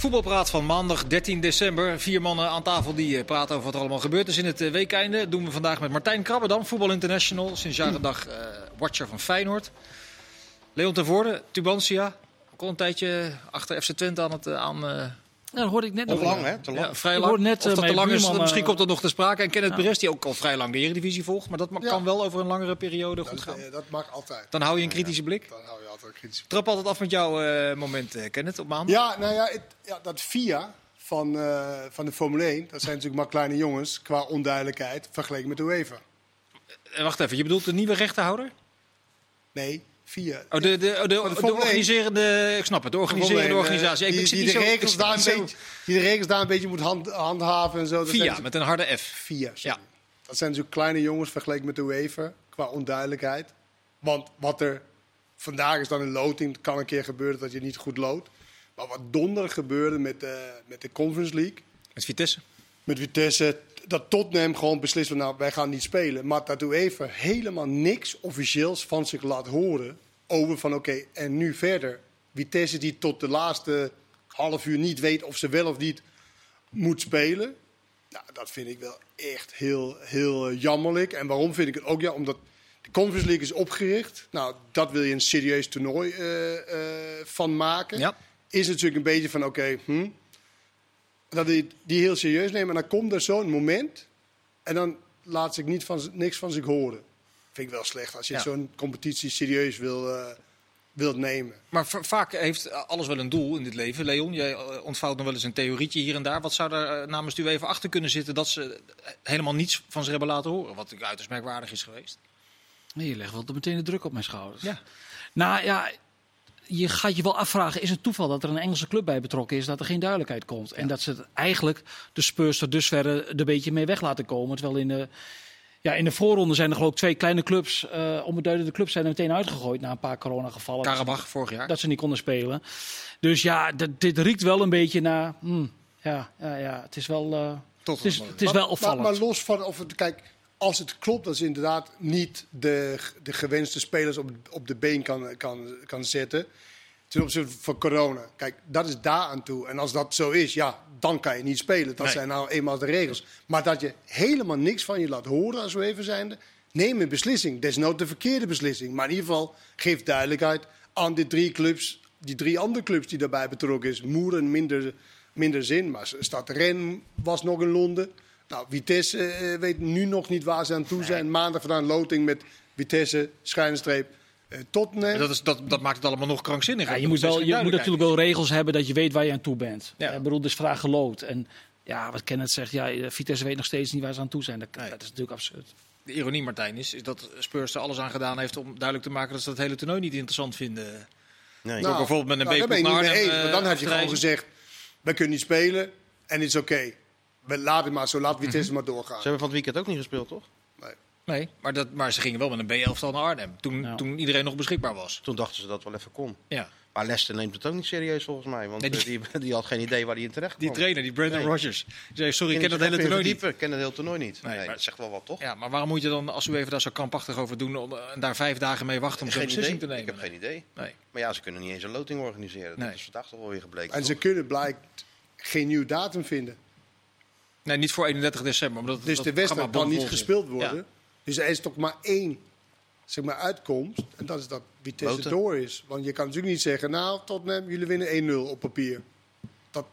Voetbalpraat van maandag 13 december. Vier mannen aan tafel die eh, praten over wat er allemaal gebeurd is in het eh, weekeinde. Dat doen we vandaag met Martijn Krabbedam, Voetbal International. Sinds jaren dag eh, watcher van Feyenoord. Leon ten Voorde, Tubantia. Ook al een tijdje achter FC Twente aan het aan... Ja, dat hoorde ik net nog. lang, hè? Te lang. ja, vrij lang. hoorde net, of eh, dat te lang is, buurman, misschien eh, komt dat nog te sprake. En Kenneth ja. Perez, die ook al vrij lang de Eredivisie volgt. Maar dat kan wel over een langere periode Dat, goed gaan. dat mag altijd. Dan hou je een kritische blik. Dan hou je altijd een kritische Trap altijd af met jouw eh, moment, eh, Kenneth, op maandag. Ja, nou ja, het- ja dat VIA van, eh, van de Formule 1, dat zijn natuurlijk maar kleine jongens qua onduidelijkheid vergeleken met de UEFA. Eh, wacht even, je bedoelt de nieuwe rechterhouder? Nee, VIA. Oh, de, de, oh, de, de de, Formule 1. organiserende, ik snap het, de organiserende Formule 1, eh, organisatie. Ik- die, de regels daar een beetje, die de regels daar een beetje moet hand, handhaven en zo. Via, met een harde F. VIA. Ja. Dat zijn natuurlijk kleine jongens vergeleken met de UEFA qua onduidelijkheid. Want wat er vandaag is dan een loting, kan een keer gebeuren dat je niet goed loodt. Maar wat donderdag gebeurde met de, met de Conference League, Met Vitesse. met Vitesse, dat Tottenham gewoon beslist van nou, wij gaan niet spelen. Maar dat UEFA helemaal niks officieels van zich laat horen over van oké, en nu verder. Vitesse die tot de laatste half uur niet weet of ze wel of niet moet spelen. Nou, dat vind ik wel echt heel, heel eh, jammerlijk. En waarom vind ik het ook ja? Omdat de Conference League is opgericht. Nou, dat wil je een serieus toernooi eh, eh, van maken. Ja. Is natuurlijk een beetje van oké, hm, dat die, die heel serieus nemen. En dan komt er zo'n moment en dan laat zich niet van, niks van zich horen. Vind ik wel slecht als je Ja. zo'n competitie serieus wil, eh, wilt nemen. Maar va- vaak heeft alles wel een doel in dit leven. Leon, jij eh, ontvouwt nog wel eens een theorietje hier en daar. Wat zou daar eh, namens u even achter kunnen zitten dat ze helemaal niets van zich hebben laten horen? Wat uiterst merkwaardig is geweest. Nee, je legt wel meteen de druk op mijn schouders. Ja. Nou ja, je gaat je wel afvragen, is het toeval dat er een Engelse club bij betrokken is, dat er geen duidelijkheid komt? En dat ze het eigenlijk de Spurs er een beetje mee weg laten komen. Terwijl in de, ja, in de voorronde zijn er geloof ik twee kleine clubs, eh onbeduidende clubs, zijn er meteen uitgegooid na een paar coronagevallen. Karabach vorig jaar. Dat ze niet konden spelen. Dus ja, dat- dit riekt wel een beetje naar, hmm, ja, ja, ja, het is wel, Tot het is, maar- het is wel Maar, opvallend. maar los van of het, kijk, als het klopt dat ze inderdaad niet de, de gewenste spelers op, op de been kan, kan, kan zetten. Ten opzichte van corona. Kijk, dat is daar aan toe. En als dat zo is, ja, dan kan je niet spelen. Dat Nee. zijn nou eenmaal de regels. Maar dat je helemaal niks van je laat horen als we even zijnde. Neem een beslissing. Desnoods de verkeerde beslissing. Maar in ieder geval geef duidelijkheid aan die drie clubs. Die drie andere clubs die daarbij betrokken is. Moeren minder, minder zin. Maar Stad Ren was nog in Londen. Nou, Vitesse eh, weet nu nog niet waar ze aan toe zijn. Maandag vandaan loting met Vitesse, schuinstreep, eh, Tottenham. Dat, is, dat, dat maakt het allemaal nog krankzinniger. Ja, je Dat moet, wel, je moet natuurlijk wel regels hebben dat je weet waar je aan toe bent. Ja. Ik bedoel, dus vraag gelood. En ja, wat Kenneth zegt, ja, eh, Vitesse weet nog steeds niet waar ze aan toe zijn. Dat, Nee. dat is natuurlijk absurd. De ironie, Martijn, is, is dat Spurs er alles aan gedaan heeft om duidelijk te maken dat ze het hele toernooi niet interessant vinden. Nee. Ook bijvoorbeeld met een nou, ben niet mee eens. Want dan eh, heb je gewoon gezegd, we kunnen niet spelen en het is oké. We laten maar zo, laat Mhm. Vitesse maar doorgaan. Ze hebben van het weekend ook niet gespeeld, toch? Nee. Nee, maar, dat, maar ze gingen wel met een B-elftal naar Arnhem. Toen, Ja. toen iedereen nog beschikbaar was. Toen dachten ze dat het wel even kon. Ja. Maar Leicester neemt het ook niet serieus volgens mij. Want Nee, eh, die- die... Die, had geen idee waar hij in terecht kwam. Die trainer, die Brandon Nee. Rogers. Die zei, sorry, ik Ken ken dat hele toernooi niet. verdiepen, ken het hele toernooi niet. Nee, Nee, maar- dat zegt wel wat, toch? Ja, maar waarom moet je dan, als u even daar zo krampachtig over doen, om, eh, en daar vijf dagen mee wachten om zo'n geen beslissing idee. te nemen? Ik heb geen idee. Nee. Maar ja, ze kunnen niet eens een loting organiseren. Nee. Dat is vandaag toch wel weer gebleken. En ze kunnen blijkt geen nieuw datum vinden. Nee, niet voor 31 december. Omdat Dus dat de wedstrijd kan niet gespeeld worden. Ja. Dus er is toch maar één zeg maar, uitkomst. En dat is dat Vitesse Loten. door is. Want je kan natuurlijk niet zeggen, nou, Tottenham, jullie winnen 1-0 op papier. Dat,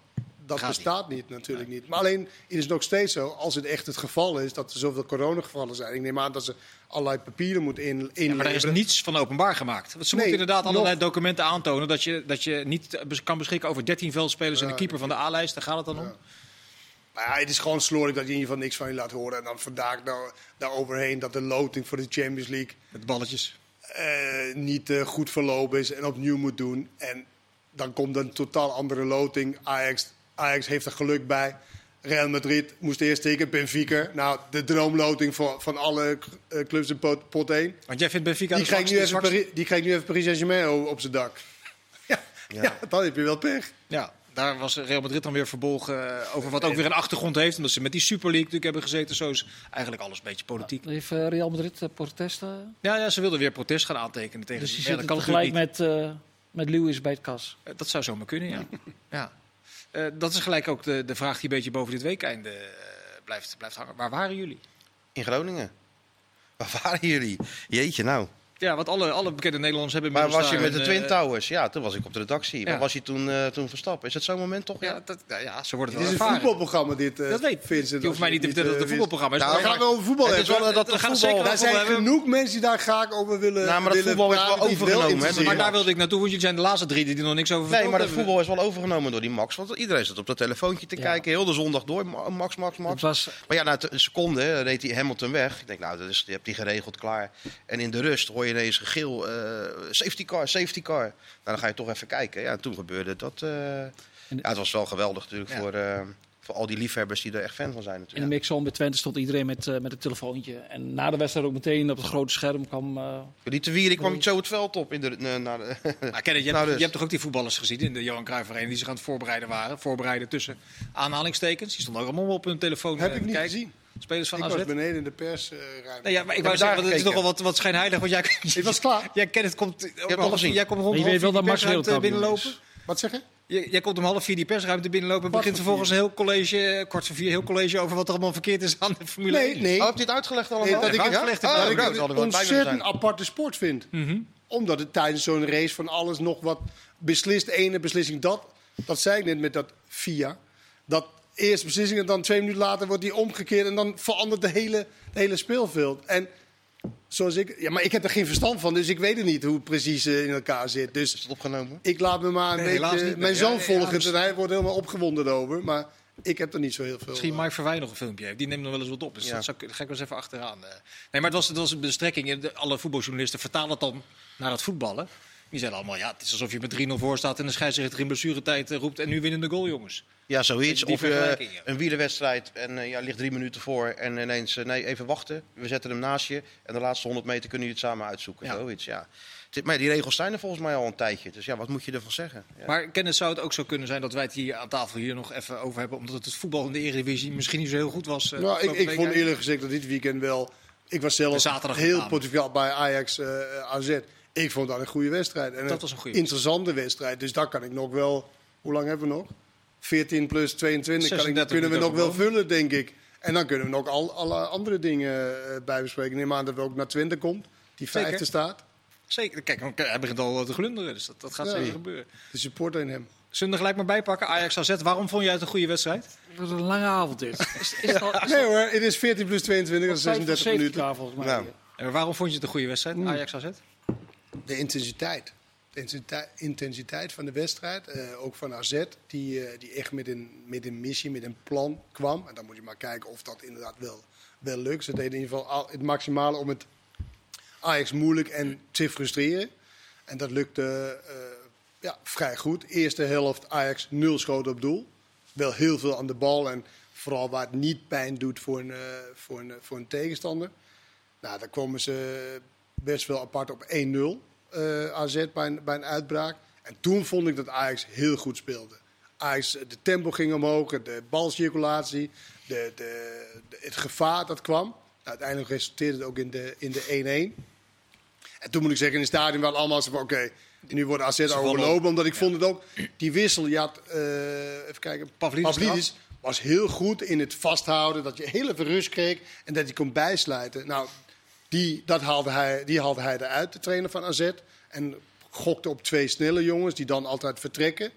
dat Gaat bestaat niet, natuurlijk niet. Maar alleen, het is nog steeds zo, als het echt het geval is, dat er zoveel coronagevallen zijn. Ik neem aan dat ze allerlei papieren moeten in, inleveren. Ja, maar daar is niets van openbaar gemaakt. Want ze Nee, moeten inderdaad allerlei nog- documenten aantonen dat je, dat je niet eh, kan beschikken over 13 veldspelers en de keeper van de A-lijst. Daar gaat het dan om. Maar ja, het is gewoon slordig dat je in ieder geval niks van je laat horen. En dan vandaag daar, daar overheen dat de loting voor de Champions League Met balletjes. eh, niet eh, goed verlopen is en opnieuw moet doen. En dan komt een totaal andere loting. Ajax, Ajax heeft er geluk bij. Real Madrid moest eerst tegen Benfica. Nou, de droomloting voor, van alle eh, clubs in pot, pot 1. Want jij vindt Benfica Die de krijgt, nu even Paris, die krijgt nu even Paris Saint-Germain o- op zijn dak. Ja, ja. dan heb je wel pech. Ja, daar was Real Madrid dan weer verbolgen eh, over wat ook weer een achtergrond heeft. Omdat ze met die Super League natuurlijk hebben gezeten. Zo is eigenlijk alles een beetje politiek. Heeft eh, Real Madrid uh, protesten? Ja, ja, ze wilden weer protest gaan aantekenen tegen Dus die ja, dat kan natuurlijk met, eh, met Lewis bij het kas. Eh, Dat zou zomaar kunnen, ja. ja. Eh, dat is gelijk ook de, de vraag die een beetje boven dit weekende eh, blijft, blijft hangen. Waar waren jullie? In Groningen. Waar waren jullie? Jeetje nou. Ja, want alle, alle bekende Nederlanders hebben Maar was je daar met de Twin eh, Towers? Ja, toen was ik op de redactie. Ja. Maar was je toen, eh, toen Verstappen? Is het zo'n moment toch? Ja, dat, ja, ja, zo wordt het Dit is wel een voetbalprogramma, dit. eh, Dat weet Vincent, Je hoeft mij niet te vertellen dat het een voetbalprogramma is. Nou, We gaan over voetbal Het hebben. is wel, dat we gaan voetbal... zeker Er zijn hebben. genoeg mensen die daar graag over willen Nou, maar dat willen voetbal is wel overgenomen. Maar daar wilde ik naartoe, want jullie zijn de laatste drie die er nog niks over Nee, maar hebben. voetbal is wel overgenomen door die Max. Want iedereen zat op dat telefoontje te kijken. Heel de zondag door. Ma- Max, Max, Max. Het was, Maar ja, na een seconde reed hij Hamilton weg. Ik denk, nou, dat is, je hebt die geregeld klaar. En in de rust hoor je ineens gegil. eh safety car, safety car. Nou, dan ga je toch even kijken. Ja, en toen gebeurde dat. eh, ja, het was wel geweldig natuurlijk Ja. voor, eh, voor al die liefhebbers die er echt fan van zijn in de natuurlijk. mixzone bij Twente stond iedereen met, met het telefoontje. En na de wedstrijd ook meteen op het grote scherm kwam... eh, Die te wieren kwam zo het veld op. In de, na- na de- Maar Kenneth, je, Nou, hebt, dus. je hebt toch ook die voetballers gezien in de Johan Cruijff Arena die zich aan het voorbereiden waren. Voorbereiden tussen aanhalingstekens. Die stonden ook allemaal op hun telefoon Heb ik niet kijken. gezien. Spelers van Ik AZ. was beneden in de persruimte. Nee, ja, maar ik wou zeggen, het is nogal wat, wat schijnheilig. Want jij, Ik was klaar. jij Kenneth komt, het gezien. jij komt rond Je half weet wel vier die dat Max binnenlopen. Wat zeg je? Jij, komt om half vier die persruimte binnenlopen. En begint vervolgens een heel college, eh, kwart voor vier, heel college over wat er allemaal verkeerd is aan de Formule 1. Nee, nee. Oh, heb je het uitgelegd allemaal? Nee, dat ik het, uitgelegd Oh, nou, ik een moeten ontzettend aparte sport vind. Mhm. Omdat het tijdens zo'n race van alles nog wat beslist, ene beslissing dat. Dat zei ik net met dat VIA. Dat eerste beslissing en dan twee minuten later wordt die omgekeerd en dan verandert de hele, het hele speelveld. En zoals ik, ja, maar ik heb er geen verstand van, dus ik weet het niet hoe het precies eh, in elkaar zit. Dus Is het opgenomen? ik laat me maar een Nee, beetje. niet. Mijn zoon ja, het en hij wordt helemaal opgewonden over. Maar ik heb er niet zo heel veel. Misschien eh, Mike Verwij nog een filmpje heeft. Die neemt nog wel eens wat op. Dus Ja. dat zou, ik- ga ik wel eens even achteraan. eh. Nee, maar het was, het was een bestrekking. De- Alle voetbaljournalisten vertalen het dan naar het voetballen. Die zeiden allemaal, ja, het is alsof je met 3-0 voor staat... en de scheidsrechter in blessuretijd eh, roept... en nu winnen de goal, jongens. Ja, zoiets. Die Of eh, ja. een wielerwedstrijd en eh, ja, ligt drie minuten voor en ineens, nee, even wachten. We zetten hem naast je en de laatste 100 meter kunnen jullie het samen uitzoeken. Ja. Zoiets, ja. Het- Maar die regels zijn er volgens mij al een tijdje. Dus ja, wat moet je ervan zeggen? Ja. Maar Kenneth, zou het ook zo kunnen zijn dat wij het hier aan tafel hier nog even over hebben... omdat het voetbal in de Eredivisie misschien niet zo heel goed was? Nou, ik, ik vond eerlijk gezegd dat dit weekend wel. Ik was zelf heel. Portugal bij Ajax AZ. Ik vond dat een goede wedstrijd. En Dat was een goede interessante wedstrijd. Dus daar kan ik nog wel. Hoe lang hebben we nog? 14 plus 22 kan ik, 36 kunnen we nog wel vullen, denk ik. En dan kunnen we nog al, alle andere dingen eh, bij bespreken. Neem aan dat we ook naar Twente komt. Die Zeker. vijfde staat. Zeker. Kijk, hij begint al te glunderen, dus dat, dat gaat Ja. zeker gebeuren. De supporter in hem. Zullen we er gelijk maar bijpakken? Ajax AZ, waarom vond jij het een goede wedstrijd? het was een lange avond dit. Is, is het al, is Nee hoor, het is 14 plus 22, dat is het tijd voor 36 safety minuten. car volgens mij. Nou. En waarom vond je het een goede wedstrijd, Ajax AZ? De intensiteit. De intensiteit- van de wedstrijd, eh, ook van AZ, die, eh, die echt met een, met een missie, met een plan kwam. En dan moet je maar kijken of dat inderdaad wel, wel lukt. Ze deden in ieder geval al, het maximale om het Ajax moeilijk en te frustreren. En dat lukte eh, ja, vrij goed. Eerste helft Ajax nul schoten op doel. Wel heel veel aan de bal en vooral waar het niet pijn doet voor een, voor een, voor een tegenstander. Nou, daar komen ze best wel apart op 1-0 eh, AZ bij een, bij een uitbraak. En toen vond ik dat Ajax heel goed speelde. Ajax, de tempo ging omhoog, de balcirculatie, de, de, de- het gevaar dat kwam. Nou, uiteindelijk resulteerde het ook in de, in de 1-1. En toen moet ik zeggen, in het stadion waren allemaal van, oké, nu wordt AZ overlopen. Omdat ik vond het ook, die wissel, je had, eh, even kijken, Pavlidis Pavlidis was heel goed in het vasthouden. Dat je heel even rust kreeg en dat hij kon bijsluiten. Nou, die, dat haalde hij, die haalde hij eruit, de trainer van AZ. En gokte op twee snelle jongens die dan altijd vertrekken.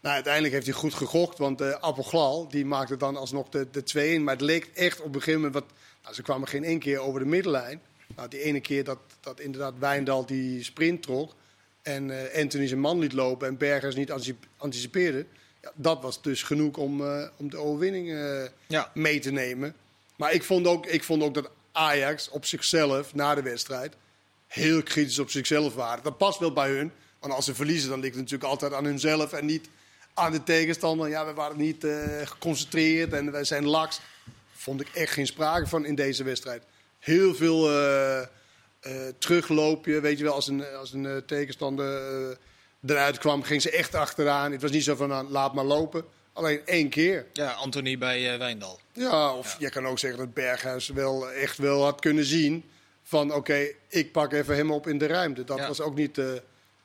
Nou, uiteindelijk heeft hij goed gegokt, want uh, Appelglal die maakte dan alsnog de, de 2-1. Maar het leek echt op een gegeven moment... Wat, nou, ze kwamen geen één keer over de middenlijn. Nou, die ene keer dat, dat inderdaad Wijndal die sprint trok... en eh, Anthony zijn man liet lopen en Bergers niet anticip- anticipeerde... Ja, dat was dus genoeg om, eh, om de overwinning Ja. mee te nemen. Maar ik vond, ook, ik vond ook dat Ajax op zichzelf, na de wedstrijd... heel kritisch op zichzelf waren. Dat past wel bij hun. Want als ze verliezen, dan ligt het natuurlijk altijd aan hunzelf... en niet aan de tegenstander. Ja, we waren niet eh, geconcentreerd en wij zijn laks. Vond ik echt geen sprake van in deze wedstrijd. Heel veel eh, terugloopje. Weet je wel, als een, als een tegenstander eruit kwam, ging ze echt achteraan. Het was niet zo van, nou, laat maar lopen. Alleen één keer. Ja, Anthony bij eh, Wijndal. Ja, of je kan ook zeggen dat Berghuis wel echt wel had kunnen zien... van oké, ik pak even hem op in de ruimte. Dat Ja. was ook niet... eh,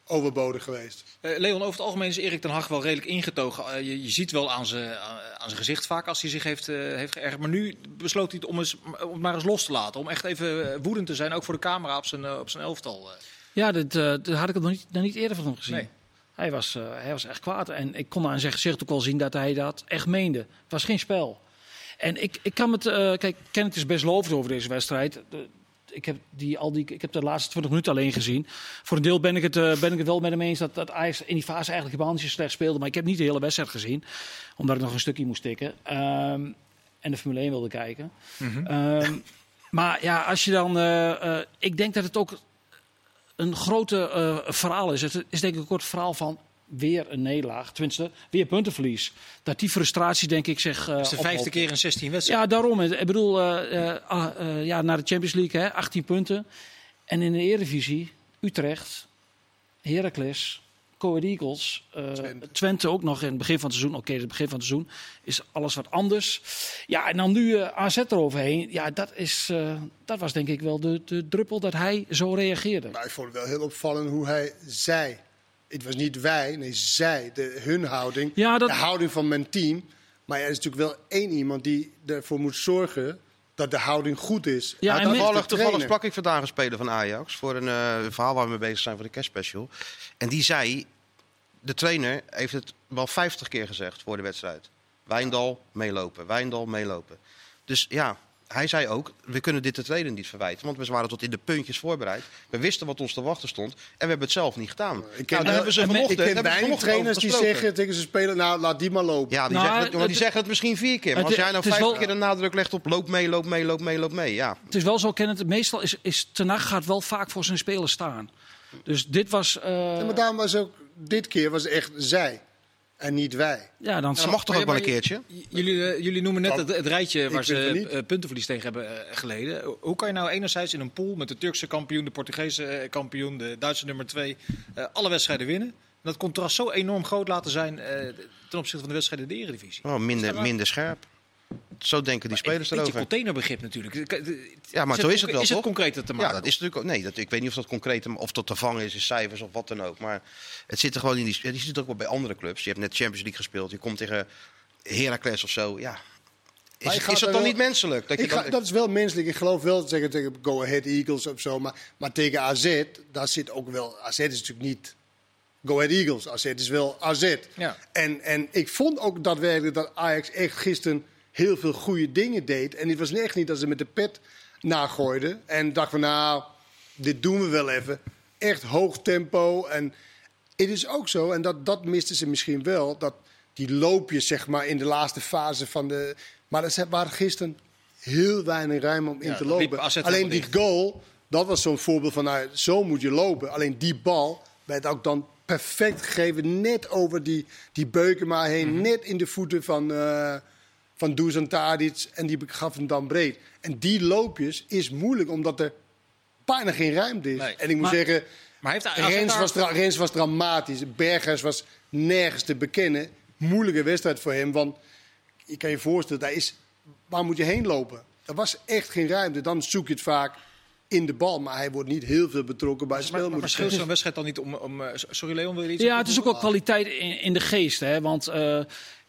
overbodig geweest. Eh, Leon, over het algemeen is Erik ten Hag wel redelijk ingetogen. Je, je ziet wel aan zijn, aan zijn gezicht vaak als hij zich heeft, eh, heeft geërgerd. Maar nu besloot hij het om, eens, om het maar eens los te laten. Om echt even woedend te zijn, ook voor de camera op zijn, op zijn elftal. eh. Ja, dat, eh, dat had ik nog niet, nog niet eerder van hem gezien. Nee. Hij, was, eh, hij was echt kwaad. En ik kon aan zijn gezicht ook wel zien dat hij dat echt meende. Het was geen spel. En ik, ik kan het... eh kijk, Kenneth is best lovend over deze wedstrijd. De- ik, heb die, al die, ik heb de laatste 20 minuten alleen gezien. Voor een deel ben ik het, eh, ben ik het wel met hem eens dat, dat Ajax in die fase eigenlijk zo slecht speelde. Maar ik heb niet de hele wedstrijd gezien. Omdat ik nog een stukje moest tikken. Ehm, en de Formule 1 wilde kijken. Ehm, maar ja, als je dan... ik denk dat het ook een grote eh, verhaal is. Het is denk ik ook het verhaal van weer een nederlaag. Tenminste, weer puntenverlies. Dat die frustratie denk ik zich eh Dat is de vijfde keer in 16 wedstrijden. Ja, daarom. Ik bedoel, eh, eh, eh, ja, naar de Champions League, hè, 18 punten. En in de Eredivisie, Utrecht, Heracles, Ahead Eagles, eh, Twente. Ook nog in het begin van het seizoen. Oké, het begin van het seizoen is alles wat anders. Ja, en dan nu eh, AZ eroverheen. Ja, dat, is, eh, dat was denk ik wel de, de druppel dat hij zo reageerde. Maar ik vond het wel heel opvallend hoe hij zei. Het was niet wij, nee zij. De, hun houding. Ja, dat- De houding van mijn team. Maar er is natuurlijk wel één iemand die ervoor moet zorgen dat de houding goed is. Ja, En de Toevallig, toevallig sprak ik vandaag een speler van Ajax voor een eh, verhaal waar we mee bezig zijn voor de kerstspecial. En die zei, de trainer heeft het wel 50 keer gezegd voor de wedstrijd. Wijndal meelopen, Wijndal meelopen. Dus ja, hij zei ook, we kunnen dit de trainer niet verwijten. Want we waren tot in de puntjes voorbereid. We wisten wat ons te wachten stond. En we hebben het zelf niet gedaan. Ik nou, ken, daar wel- hebben ze ik vanochtend, ken hebben ze weinig trainers die zeggen tegen zijn speler, nou laat die maar lopen. Ja, die, Nou, zeggen, het, die het- zeggen het misschien vier keer. Maar het- als jij nou vijf wel- keer de nadruk legt op loop mee, loop mee, loop mee, loop mee. Ja, Het is wel zo, Kenneth, meestal is, is Ten Hag gaat wel vaak voor zijn spelers staan. Dus dit was... eh, Ja, maar daarom was ook, dit keer was het echt zij. En niet wij. ja, dan dat mag toch ook wel een keertje? Jullie, eh, jullie noemen net het, het rijtje waar ze eh, puntenverlies tegen hebben eh, geleden. Hoe kan je nou enerzijds in een pool met de Turkse kampioen, de Portugese kampioen, de Duitse nummer 2, alle wedstrijden winnen? En dat contrast zo enorm groot laten zijn eh, ten opzichte van de wedstrijden in de Eredivisie. Oh, minder, minder scherp. Zo denken die spelers Een beetje erover. containerbegrip natuurlijk. Ja, maar zo is het wel, Is het concreter te maken? Ja, dat is natuurlijk ook. Nee, dat, ik weet niet of dat concreet of dat te vangen is in cijfers of wat dan ook. Maar het zit er gewoon in die. Je ziet het ook wel bij andere clubs. Je hebt net Champions League gespeeld. Je komt tegen Heracles of zo. Ja. Is, het- is dat dan wel- niet menselijk? Dat je Ik ga- dan, dat is wel menselijk. Ik geloof wel zeggen tegen Go Ahead Eagles of zo. Maar, maar tegen AZ, daar zit ook wel... AZ is natuurlijk niet Go Ahead Eagles. AZ is wel AZ. Ja. En, en ik vond ook daadwerkelijk dat Ajax echt gisteren heel veel goede dingen deed. En het was echt niet dat ze met de pet nagooiden. En dacht van nou, dit doen we wel even. Echt hoog tempo. En het is ook zo, en dat, dat misten ze misschien wel, dat die loopjes zeg maar in de laatste fase van de... Maar er waren gisteren heel weinig ruimte om in Ja, te lopen. Alleen die goal, dat was zo'n voorbeeld van nou, zo moet je lopen. Alleen die bal werd ook dan perfect gegeven, net over die, die Beukema heen, Mhm. net in de voeten van, eh van Dusan Tadic en die gaf hem dan breed. En die loopjes is moeilijk, omdat er bijna geen ruimte is. Nee. En ik moet Maar- zeggen, Maar heeft Rens daar- was, Rens was dramatisch. Bergers was nergens te bekennen. Moeilijke wedstrijd voor hem. Want je kan je voorstellen, daar is, waar moet je heen lopen? Er was echt geen ruimte. Dan zoek je het vaak in de bal. Maar hij wordt niet heel veel betrokken bij het spel. maar verschilt zo'n wedstrijd dan niet om... om eh, sorry Leon, wil je iets Ja, het is ook wel kwaliteit in, in de geest. Hè? Want eh,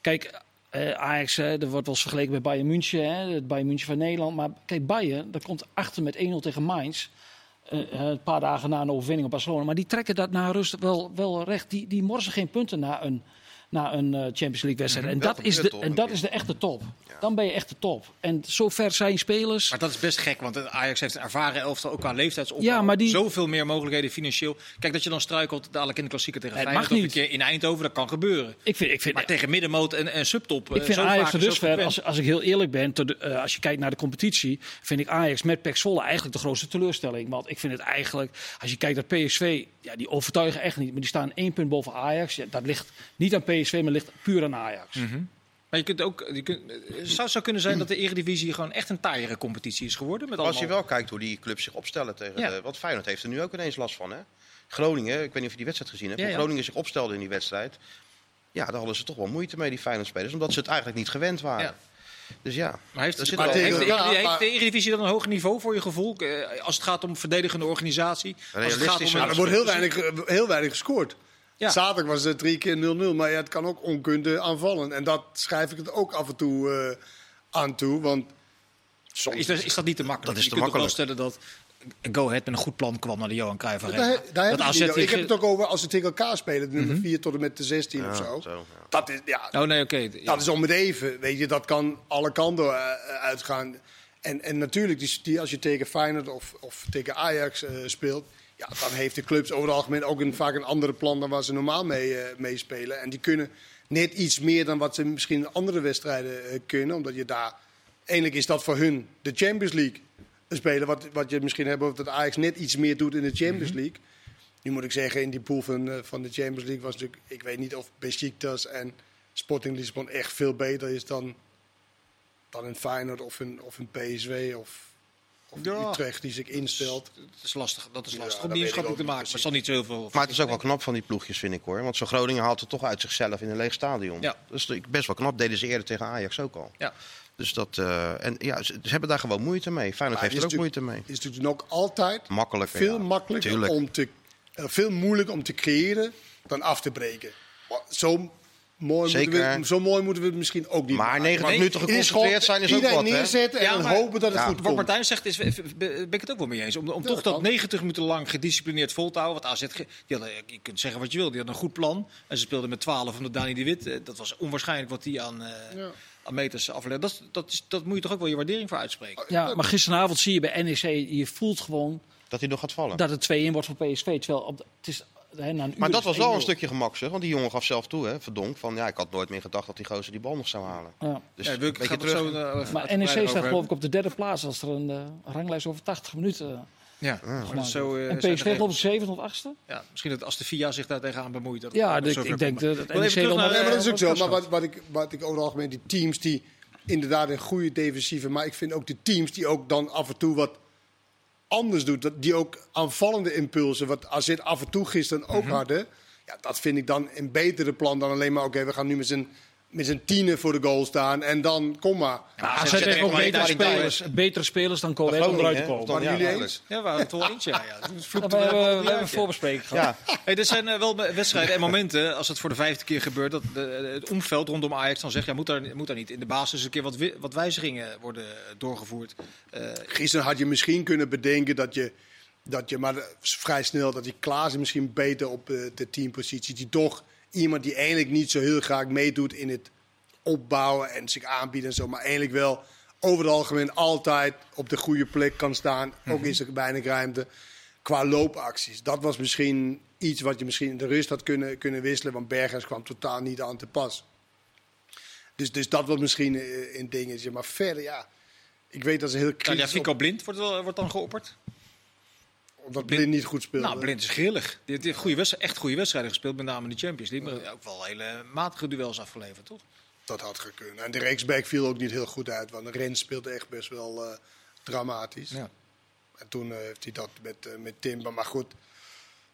kijk, eh, Ajax, hè, er wordt wel eens vergeleken met Bayern München. Hè? Het Bayern München van Nederland. Maar kijk, Bayern, dat komt achter met 1-0 tegen Mainz. Eh, eh, een paar dagen na een overwinning op Barcelona. Maar die trekken dat na rust wel, wel recht. Die, die morsen geen punten na een, na een eh, Champions League wedstrijd. En Wel dat, is de, en dat is de echte top. Dan ben je echt de top. En zover zijn spelers. Maar dat is best gek, want Ajax heeft een ervaren elftal, ook qua leeftijdsopbouw. Ja, maar die- Zoveel meer mogelijkheden financieel. Kijk, dat je dan struikelt dadelijk in de klassieker tegen Feyenoord mag een keer in Eindhoven, dat kan gebeuren. Ik vind, ik vind, Maar tegen middenmoot en, en subtop, Ik eh, vind zo Ajax er en dusver, frequent. als, als ik heel eerlijk ben, eh, als je kijkt naar de competitie, vind ik Ajax met PEC Zwolle eigenlijk de grootste teleurstelling. Want ik vind het eigenlijk, als je kijkt naar PSV, ja, die overtuigen echt niet. Maar die staan één punt boven Ajax. Ja, dat ligt niet aan PSV, maar ligt puur aan Ajax. Mhm. Maar je kunt ook, je kunt, het zou zo kunnen zijn dat de Eredivisie gewoon echt een taaiere competitie is geworden. Met als je wel kijkt hoe die clubs zich opstellen tegen Ja. de, Want Feyenoord heeft er nu ook ineens last van. Hè? Groningen, ik weet niet of je die wedstrijd gezien hebt. Ja. Groningen zich opstelde in die wedstrijd. Ja, daar hadden ze toch wel moeite mee, die Feyenoord-spelers. Omdat ze het eigenlijk niet gewend waren. Ja. Dus ja, Maar heeft, Daar zit maar heeft, de, Ja, heeft maar- de Eredivisie dan een hoger niveau voor je gevoel? Eh, Als het gaat om verdedigende organisatie. Als het gaat om, Ja, er wordt heel weinig, heel weinig gescoord. Ja. Zaterdag was het drie keer 0-0, maar ja, het kan ook onkunde aanvallen. En dat schrijf ik het ook af en toe eh, aan toe. Want soms... Is dat, is dat niet te makkelijk? Dat is je te kunt makkelijk. stellen dat Go Ahead met een goed plan kwam naar de Johan Cruijff Arena. Daar, daar heb dat ik, heb het ook over als ze tegen elkaar spelen, de nummer 4 tot en met de 16 ja, of zo. zo, ja. Dat is, ja, Oh nee, oké. Dat is om het even. Weet je, dat kan alle kanten eh, uitgaan. En, en natuurlijk, die, die, als je tegen Feyenoord of, of tegen Ajax eh, speelt, ja, dan heeft de clubs over het algemeen ook een, vaak een andere plan dan waar ze normaal mee, eh, mee spelen. En die kunnen net iets meer dan wat ze misschien in andere wedstrijden eh, kunnen, omdat je daar. Eigenlijk is dat voor hun de Champions League spelen. Wat, wat je misschien hebt over dat Ajax net iets meer doet in de Champions League. Nu moet ik zeggen, in die pool van, eh, van de Champions League was natuurlijk... Ik weet niet of Besiktas en Sporting Lisbon echt veel beter is dan, dan een Feyenoord of een, of een PSW of, of Ja. Utrecht die zich instelt. Dat is lastig, dat is lastig om die te maken. Maar het zal niet zoveel... Maar het is ook wel knap van die ploegjes, vind ik hoor. Want zo'n Groningen haalt het toch uit zichzelf in een leeg stadion. Ja. Dat is best wel knap. Deden ze eerder tegen Ajax ook al. Ja. Dus dat, eh, en ja, ze, ze hebben daar gewoon moeite mee. Feyenoord Maar heeft er ook moeite mee. Het is natuurlijk ook altijd Makkelijker. veel ja. makkelijker Tuurlijk. om te... eh, veel moeilijker om te creëren dan af te breken. Maar Zo mooi, Zeker. moeten we, zo mooi moeten we het misschien ook niet Maar maken. 90 Nee, minuten geconcentreerd zijn is ook wat, hè? neerzetten en Ja, dan maar- hopen dat het Ja, goed Wat komt. Martijn zegt, is, ben ik het ook wel mee eens. Om, om Ja, toch dat kan. 90 minuten lang gedisciplineerd vol te houden. Want AZ, ge- die hadden, je kunt zeggen wat je wil, die hadden een goed plan. En ze speelden met 12 omdat Dani de Wit. eh, Dat was onwaarschijnlijk wat die aan, eh, Ja. meters aflegde. Dat, is- dat, is, dat moet je toch ook wel je waardering voor uitspreken. Ja, maar gisteravond zie je bij NEC, je voelt gewoon Dat hij nog gaat vallen. dat het 2-1 wordt voor PSV. Terwijl op de- het is, hè, na een uur maar dat was wel 1-0. een stukje gemak, zeg. Want die jongen gaf zelf toe, hè, verdonk. Van ja, ik had nooit meer gedacht dat die gozer die bal nog zou halen. Ja. Dus Ja, er terug. zo, eh, even Maar NEC over staat geloof ik op de derde plaats als er een eh, ranglijst over 80 minuten. Ja, gemaakt dat is zo, eh, en de PSV ik regels. 7 of 8ste. Ja, misschien dat als de FIA zich daar tegenaan bemoeit. Dat Ja, de- zover ik denk dat Ik NEC wel maar- Nee, maar dat is ook wat zo. Maar wat, ik, wat ik over het algemeen, die teams die inderdaad een goede defensieve, maar ik vind ook de teams die ook dan af en toe wat anders doen, dat, die ook aanvallende impulsen, wat AZ af en toe gisteren ook hadden, ja, dat vind ik dan een betere plan dan alleen maar, oké, we gaan nu met z'n met z'n tienen voor de goal staan en dan kom maar. Ja, AZ heeft ook betere spelers, betere spelers dan Groningen, eruit komen. Waren ja, jullie eens? Ja, we waren het wel eens, ja. ja. Vloekte we hebben, een voorbespreking gehad. Ja, Hey, er zijn eh, wel wedstrijden en momenten, als het voor de vijfde keer gebeurt, dat de, het omveld rondom Ajax dan zegt, ja, moet daar, moet daar niet in de basis een keer wat, wat wijzigingen worden doorgevoerd. Eh, Gisteren had je misschien kunnen bedenken dat je, dat je maar vrij snel, dat die Klaassen misschien beter op eh, de teampositie, die toch iemand die eigenlijk niet zo heel graag meedoet in het opbouwen en zich aanbieden en zo, maar eigenlijk wel over het algemeen altijd op de goede plek kan staan. Ook is er weinig ruimte qua loopacties. Dat was misschien iets wat je misschien in de rust had kunnen, kunnen wisselen, want Bergers kwam totaal niet aan te pas. Dus, dus dat was misschien eh, een dingetje. Maar verder, ja. Ik weet dat ze heel kritisch ja, Fico Blind wordt, wordt dan geopperd. Omdat Blind niet goed speelde. Nou, Blind is grillig. Die heeft goede wedstrijd, echt goede wedstrijden gespeeld, met name in de Champions League. Maar ook wel hele matige duels afgeleverd, toch? Dat had gekund. En de rechtsback viel ook niet heel goed uit. Want Rens speelde echt best wel eh, dramatisch. Ja. En toen eh, heeft hij dat met, eh, met Timber. Maar goed,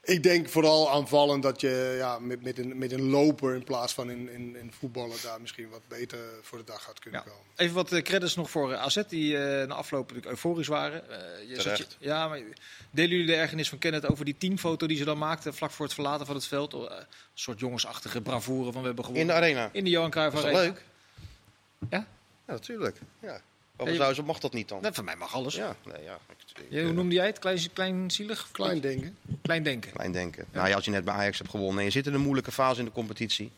ik denk vooral aanvallend dat je ja, met, met, een, met een loper in plaats van in, in, in voetballen daar misschien wat beter voor de dag gaat kunnen Ja. komen. Even wat eh, credits nog voor eh, AZ, die eh, na afloop natuurlijk euforisch waren. Eh, je zat Terecht. je- ja, maar delen jullie de ergernis van Kenneth over die teamfoto die ze dan maakten vlak voor het verlaten van het veld? Oh, een soort jongensachtige bravoure van we hebben in gewonnen. de arena. In de Johan Cruijff Dat is Arena. leuk? Ja? Ja, natuurlijk. Ja. Waarom Ja, je- zou ze, mag dat niet dan? Nee, van mij mag alles. Ja, nee, ja. Ik- ik, Ja, hoe noemde jij het? Klein, kleinzielig? Klein denken. Klein denken. Klein denken. Nou ja, als je net bij Ajax hebt gewonnen en je zit in een moeilijke fase in de competitie.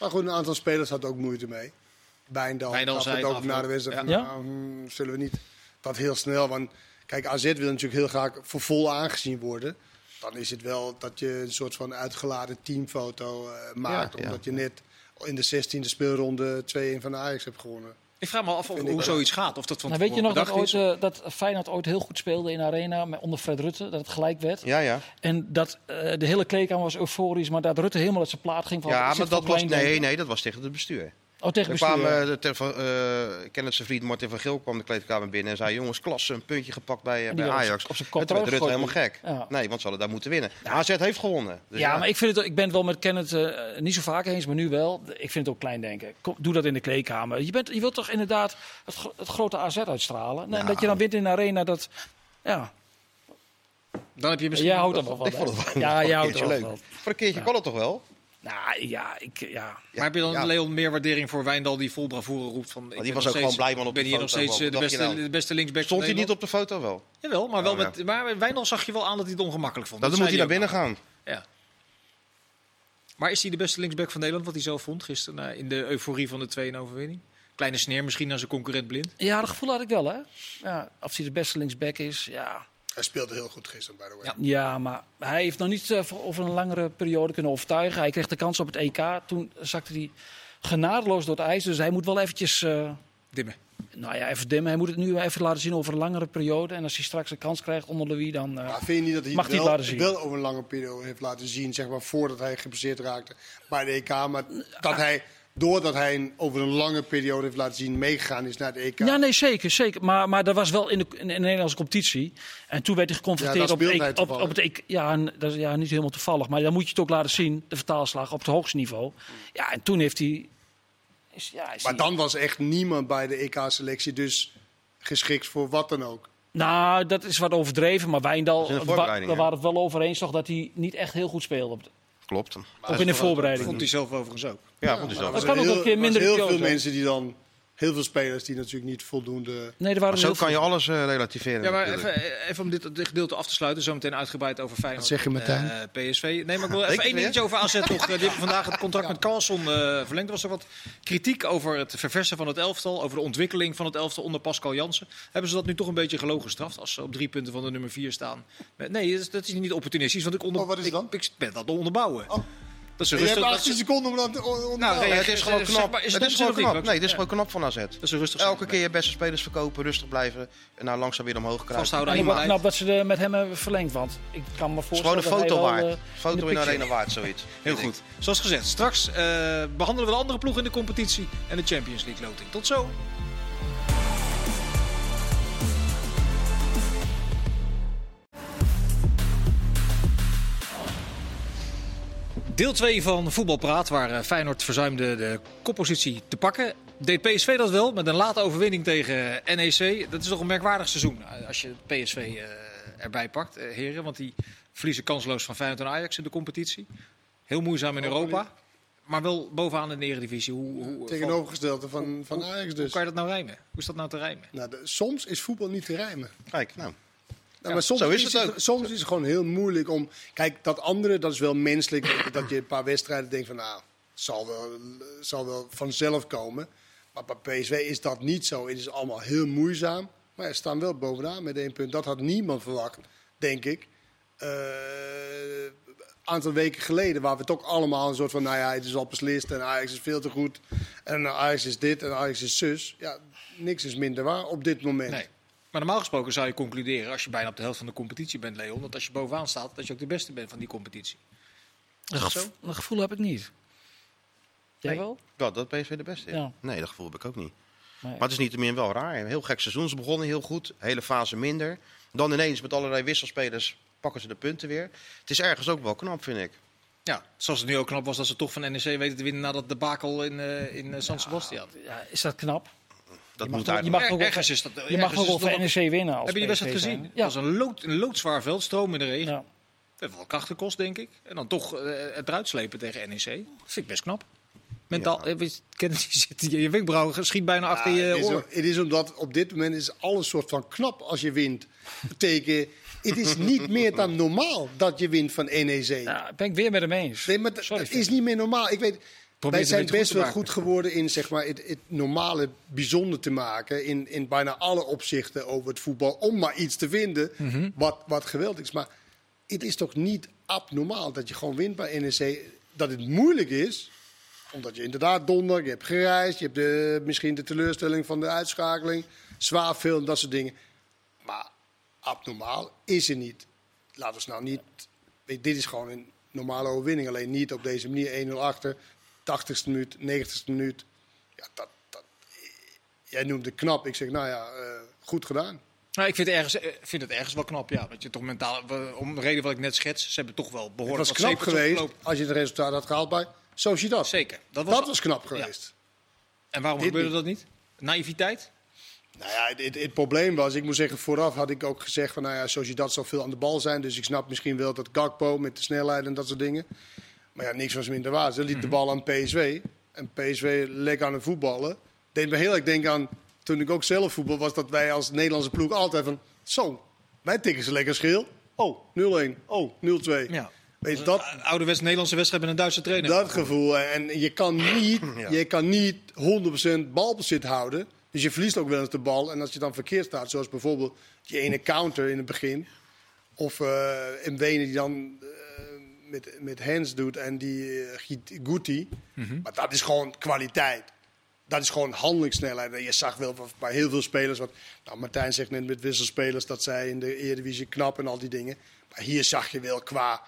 Maar goed, een aantal spelers had ook moeite mee. Bijndal, Wijndal gaf zei het ook afloop. na de wedstrijd. van, Ja. nou, hmm, zullen we niet dat heel snel... Want kijk, AZ wil natuurlijk heel graag voor vol aangezien worden. Dan is het wel dat je een soort van uitgeladen teamfoto eh, maakt. Ja, ja. omdat je net in de 16e speelronde 2-1 van de Ajax hebt gewonnen. Ik vraag me af of, hoe zoiets gaat. Of dat van Nou, weet je nog dat, ooit, eh, dat Feyenoord ooit heel goed speelde in de arena met, onder Fred Rutte? Dat het gelijk werd. Ja, ja. En dat eh, de hele kleedkamer was euforisch, maar dat Rutte helemaal uit zijn plaat ging van... Ja, maar dat was, nee, nee, dat was tegen het bestuur. Oh, tegen Er bestuur. kwamen, de, ter- van, eh, ik ken het zijn vriend Martin van Geel kwam de kleedkamer binnen en zei: Jongens, klasse, een puntje gepakt bij, eh, bij Ajax. op zijn En kop werd Rutte helemaal gek. Ja. Nee, want ze hadden daar moeten winnen. AZ heeft gewonnen. Dus ja, maar ik vind het, ik ben het wel met Kenneth eh, niet zo vaak eens, maar nu wel. Ik vind het ook klein denken. Kom, doe dat in de kleedkamer. Je, bent, je wilt toch inderdaad het, gro- het grote AZ uitstralen. En dat je dan wint in de arena, dat... Ja, Dan heb je misschien... jij houdt er wel van. Ik vond het wel Ja, jij houdt er wel van. Voor een keertje kan het toch wel? Nou ja, ik, ja. Maar heb je dan, Ja. Leon, meer waardering voor Wijndal die vol bravoure roept van... ik die ben was nog ook gewoon steeds- blij man op ben die hier nog foto, steeds man. eh, de beste, je nou? de beste linksback Stond hij niet op de foto wel? Jawel, maar, wel Oh, ja. met, maar Wijndal zag je wel aan dat hij het ongemakkelijk vond. Nou, dan Dat moet hij naar binnen gaan. Ja. Maar is hij de beste linksback van Nederland, wat hij zelf vond gisteren na- in de euforie van de 2 overwinning? Kleine sneer misschien naar zijn concurrent blind. ja, dat gevoel had ik wel, hè. Ja, of hij de beste linksback is, ja. Hij speelde heel goed gisteren, by the way. Ja. Ja, maar hij heeft nog niet eh, over een langere periode kunnen overtuigen. Hij kreeg de kans op het EK. Toen zakte hij genadeloos door het ijs. Dus hij moet wel eventjes... eh, Dimmen. Nou ja, even dimmen. Hij moet het nu even laten zien over een langere periode. En als hij straks een kans krijgt onder Louis, dan... eh, Maar vind je niet dat hij Mag hij wel, het laten zien? wel over een lange periode heeft laten zien, zeg maar, voordat hij geblesseerd raakte bij de EK? Maar dat hij, doordat hij een- over een lange periode heeft laten zien meegegaan is naar de EK. Ja, nee, zeker. zeker. Maar, maar dat was wel in de, in de Nederlandse competitie. En toen werd hij Ja, geconfronteerd dat op, het EK hij op, op het EK. Ja, en dat is ja, niet helemaal toevallig. Maar dan moet je het ook laten zien, de vertaalslag op het hoogste niveau. Ja, en toen heeft hij... Is, ja, is Maar hij- dan was echt niemand bij de EK-selectie dus geschikt voor wat dan ook. Nou, dat is wat overdreven. Maar Wijndal, we, waren het wel over eens toch dat hij niet echt heel goed speelde. Op Klopt. ook in de voorbereiding. Vond hij zelf overigens ook. Ja, vond hij. Dat er kan ook heel- een keer er minder heel veel mensen die dan, heel veel spelers die natuurlijk niet voldoende. Nee, er waren Maar zo kan je alles eh, relativeren. Ja, maar even, even om dit, dit gedeelte af te sluiten, zometeen uitgebreid over Feyenoord. Wat zeg je, Martijn? eh, PSV. Nee, maar ik wil even één dingetje over AZ. Eh, Die hebben vandaag het contract met Carlson eh, verlengd. Er was er wat kritiek over het verversen van het elftal, over de ontwikkeling van het elftal onder Pascal Jansen. Hebben ze dat nu toch een beetje gelogen gestraft als ze op drie punten van de nummer vier staan? Nee, dat is, dat is niet opportunistisch, want ik, onder, Oh, wat is dan? ik, ik ben dat onderbouwen. Oh. Dat is Je een rustig... hebt dat 18 is- seconden om dat Nou, Nee, het is gewoon zeg knap. maar, is Het het is gewoon knap. Nee, dit is Ja. gewoon knap van AZ. Dat is een rustig Elke keer je beste spelers verkopen, rustig blijven en nou langzaam weer omhoog krijgen. Vasthouden En aan beleid. knap dat ze met hem hebben verlengd. Want ik kan me Het is voorstellen gewoon een dat foto waard. eh, Foto in de arena waard, zoiets. Heel goed. Zoals gezegd, straks eh, behandelen we de andere ploeg in de competitie en de Champions League loting. Tot zo. Deel 2 van Voetbalpraat, waar eh, Feyenoord verzuimde de koppositie te pakken. Deed PSV dat wel met een late overwinning tegen NEC. Dat is toch een merkwaardig seizoen eh, als je PSV eh, erbij pakt, heren. Want die verliezen kansloos van Feyenoord en Ajax in de competitie. Heel moeizaam in Europa, maar wel bovenaan in de Eredivisie. Hoe, hoe, Tegenovergestelde van, van Ajax hoe dus. kan je dat nou rijmen? Hoe is dat nou te rijmen? Nou, de- soms is voetbal niet te rijmen. Kijk, nou. Maar soms zo is het het, ook. soms is het gewoon heel moeilijk om. Kijk, dat andere, dat is wel menselijk. dat je een paar wedstrijden denkt van, nou, zal wel, zal wel vanzelf komen. Maar bij PSV is dat niet zo. Het is allemaal heel moeizaam. Maar ze staan wel bovenaan met één punt. Dat had niemand verwacht, denk ik. Eh, Een aantal weken geleden waren we toch allemaal een soort van, nou ja, het is al beslist en Ajax is veel te goed. En Ajax is dit en Ajax is zus. Ja, niks is minder waar op dit moment. Nee. Maar normaal gesproken zou je concluderen, als je bijna op de helft van de competitie bent, Leon, dat als je bovenaan staat, dat je ook de beste bent van die competitie. Dat dat gevo- zo? Dat gevoel heb ik niet. Jij Nee. wel? Wat, dat PSV de beste is? Ja. Nee, dat gevoel heb ik ook niet. Nee. Maar het is niet wel raar. Een heel gek seizoen. Ze begonnen heel goed. Hele fase minder. Dan ineens met allerlei wisselspelers pakken ze de punten weer. Het is ergens ook wel knap, vind ik. Ja, zoals het nu ook knap was dat ze toch van NEC weten te winnen na dat debakel in, eh, in eh, San Sebastian. Ja, is dat knap? Dat Je mag moet toch- je mag Er- toch wel- ergens is dat, Je ergens mag is ook wel het voor nog- NEC winnen. Als Heb je die wedstrijd gezien? Het Ja. was een, lood, een loodzwaar veld, stroom in de regen. ja. Dat heeft wel kracht gekost, denk ik. En dan toch eh, het eruit slepen tegen NEC. Dat vind ik best knap. Mentaal, eh, weet je, je wenkbrauw schiet bijna achter Ja, je het, is, oor. het is omdat op dit moment is alles soort van knap als je wint. Betekent, het is niet meer dan normaal dat je wint van NEC. Ja, ben ik weer met hem eens. Nee, maar Sorry, dat is niet meer normaal. Ik weet, wij zijn best wel goed geworden in zeg maar, het, het normale bijzonder te maken. In, in bijna alle opzichten over het voetbal. Om maar iets te vinden Mhm. wat, wat geweldig is. Maar het is toch niet abnormaal dat je gewoon wint bij NEC. Dat het moeilijk is omdat je inderdaad donder, je hebt gereisd, je hebt de, misschien de teleurstelling van de uitschakeling, zwaar veel, dat soort dingen. Maar abnormaal is het niet. Laten we nou niet. dit is gewoon een normale overwinning, alleen niet op deze manier 1-0 achter, 80ste minuut, 90ste minuut. Ja, dat, dat, jij noemt het knap. Ik zeg, nou ja, eh, goed gedaan. Nou, ik vind het, ergens, eh, vind het ergens wel knap, ja. Dat je toch mentaal, om de reden wat ik net schets, ze hebben toch wel Het behoorlijk was wat knap geweest opgelopen. als je het resultaat had gehaald bij Sociedad. Zeker. Dat Dat was, was, knap geweest. en waarom dit gebeurde dat niet? Naïviteit? Nou ja, het, het, het probleem was, ik moet zeggen, vooraf had ik ook gezegd van, nou ja, Sociedad zal veel aan de bal zijn. Dus ik snap misschien wel dat Gakpo met de snelheid en dat soort dingen. Maar ja, niks was minder waar. Ze liet de bal aan PSV. En PSV lekker aan het voetballen. Deed me heel erg denken aan, toen ik ook zelf voetbal, was dat wij als Nederlandse ploeg altijd van, zo, wij tikken ze lekker schil. Oh, 0-1. Oh, 0-2. Ja. Weet je, dat, Een ouderwets Nederlandse wedstrijd met een Duitse trainer. dat gevoel. En je kan niet, Ja. je kan niet 100% balbezit houden. Dus je verliest ook wel eens de bal. En als je dan verkeerd staat, zoals bijvoorbeeld die ene counter in het begin. Of uh, in Wenen die dan eh, met, met hands doet en die Giet- Guti. Maar dat is gewoon kwaliteit. Dat is gewoon handelingssnelheid. En je zag wel bij heel veel spelers, wat nou, Martijn zegt net met wisselspelers, dat zij in de Eredivisie knap en al die dingen. Maar hier zag je wel qua,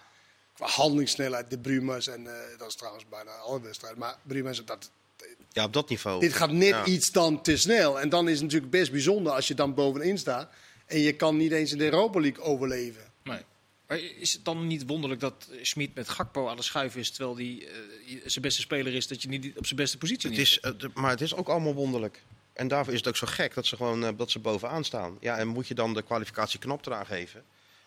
qua handelingssnelheid de Brumers. En eh, dat is trouwens bijna alle wedstrijden. Maar Brumers, dat, Ja, op dat niveau. dit gaat net Ja. iets dan te snel. En dan is het natuurlijk best bijzonder als je dan bovenin staat. En je kan niet eens in de Europa League overleven. Nee. Maar is het dan niet wonderlijk dat Schmid met Gakpo aan de schuif is, terwijl hij zijn beste speler is, dat je niet op zijn beste positie Het is, eh, maar het is ook allemaal wonderlijk. En daarvoor is het ook zo gek dat ze gewoon eh, dat ze bovenaan staan. Ja, en moet je dan de kwalificatieknop eraan geven?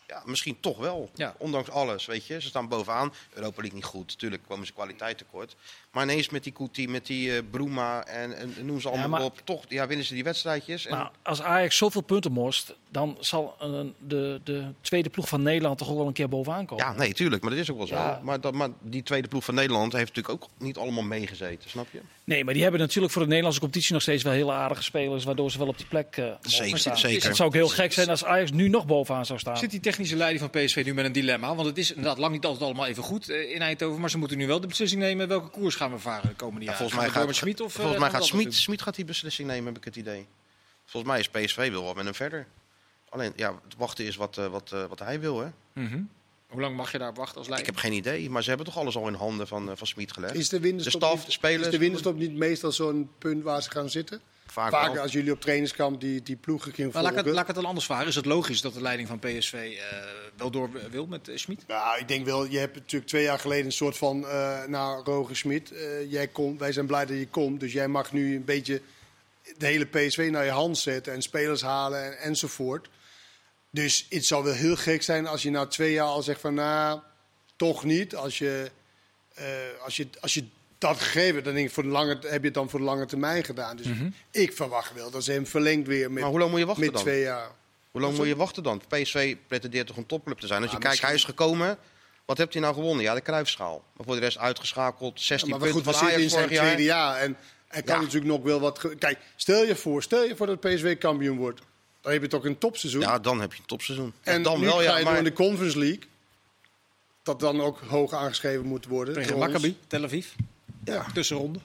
Ja, misschien toch wel. Ja. Ondanks alles, weet je. Ze staan bovenaan. Europa League niet goed. Natuurlijk komen ze kwaliteit tekort. Maar ineens met die Kuti, met die eh Bruma en, en noem ze allemaal maar- op. Toch ja, winnen ze die wedstrijdjes. En, Maar als Ajax zoveel punten morst, dan zal eh, de, de tweede ploeg van Nederland toch ook wel een keer bovenaan komen. ja, nee, tuurlijk. Maar dat is ook wel zo. Ja. Maar, dat, maar die tweede ploeg van Nederland heeft natuurlijk ook niet allemaal meegezeten. Snap je? Nee, maar die hebben natuurlijk voor de Nederlandse competitie nog steeds wel hele aardige spelers, waardoor ze wel op die plek eh mogen Zeker, staan. zeker. Het zou ook heel gek zijn als Ajax nu nog bovenaan zou staan. Zit die technische leiding van PSV nu met een dilemma? Want het is inderdaad lang niet altijd allemaal even goed eh, in Eindhoven. Maar ze moeten nu wel de beslissing nemen welke koers gaan we varen de komende Ja, jaren. volgens mij gaat, Schmid of, eh, volgens mij gaan we gaat Smit, Smit gaat die beslissing nemen, heb ik het idee. Volgens mij is PSV wil wel met hem verder. Alleen, ja, het wachten is wat, eh, wat, eh, wat hij wil, hè. Mhm. Hoe lang mag je daar wachten als Ik leider? heb geen idee, maar ze hebben toch alles al in handen van, eh, van Smit gelegd. Is de winterstop, De staf, niet, de spelers. is de winterstop niet meestal zo'n punt waar ze gaan zitten? Vaak Vaker wel. als jullie op trainingskamp die, die ploegen gingen Maar laat, ik het, volgen. laat ik het dan anders vragen. Is het logisch dat de leiding van PSV eh, wel door wil met uh, Schmid? Nou, ik denk wel, je hebt natuurlijk twee jaar geleden een soort van, uh, nou, Roger Smit, uh, jij komt, wij zijn blij dat je komt. Dus jij mag nu een beetje de hele PSV naar je hand zetten en spelers halen en, enzovoort. Dus het zou wel heel gek zijn als je na twee jaar al zegt van, nou, toch niet. Als je, uh, als je, als je dat gegeven hebt, dan denk ik, voor de lange, heb je het dan voor de lange termijn gedaan. Dus Mhm. mm -hmm. ik verwacht wel dat ze hem verlengt weer met, maar hoe lang moet je wachten met dan? twee jaar. Hoe lang moet je wachten dan? PSV pretendeert toch een topclub te zijn? Als Ja, je kijkt, hij is gekomen. Wat hebt hij nou gewonnen? Ja, de Kruifschaal. Maar voor de rest uitgeschakeld. 16 Ja, maar goed, punten we van zitten in Ajax zijn vorig tweede jaar. jaar. En er kan Ja. natuurlijk nog wel wat... Kijk, stel je voor, stel je voor dat PSV kampioen wordt. Dan heb je toch een topseizoen. Ja, dan heb je een topseizoen. Ja, en dan nu wel, ga ja. je Maar door in de Conference League. Dat dan ook hoog aangeschreven moet worden. Tegen. Maccabi, Tel Aviv. Ja. Tussenronde.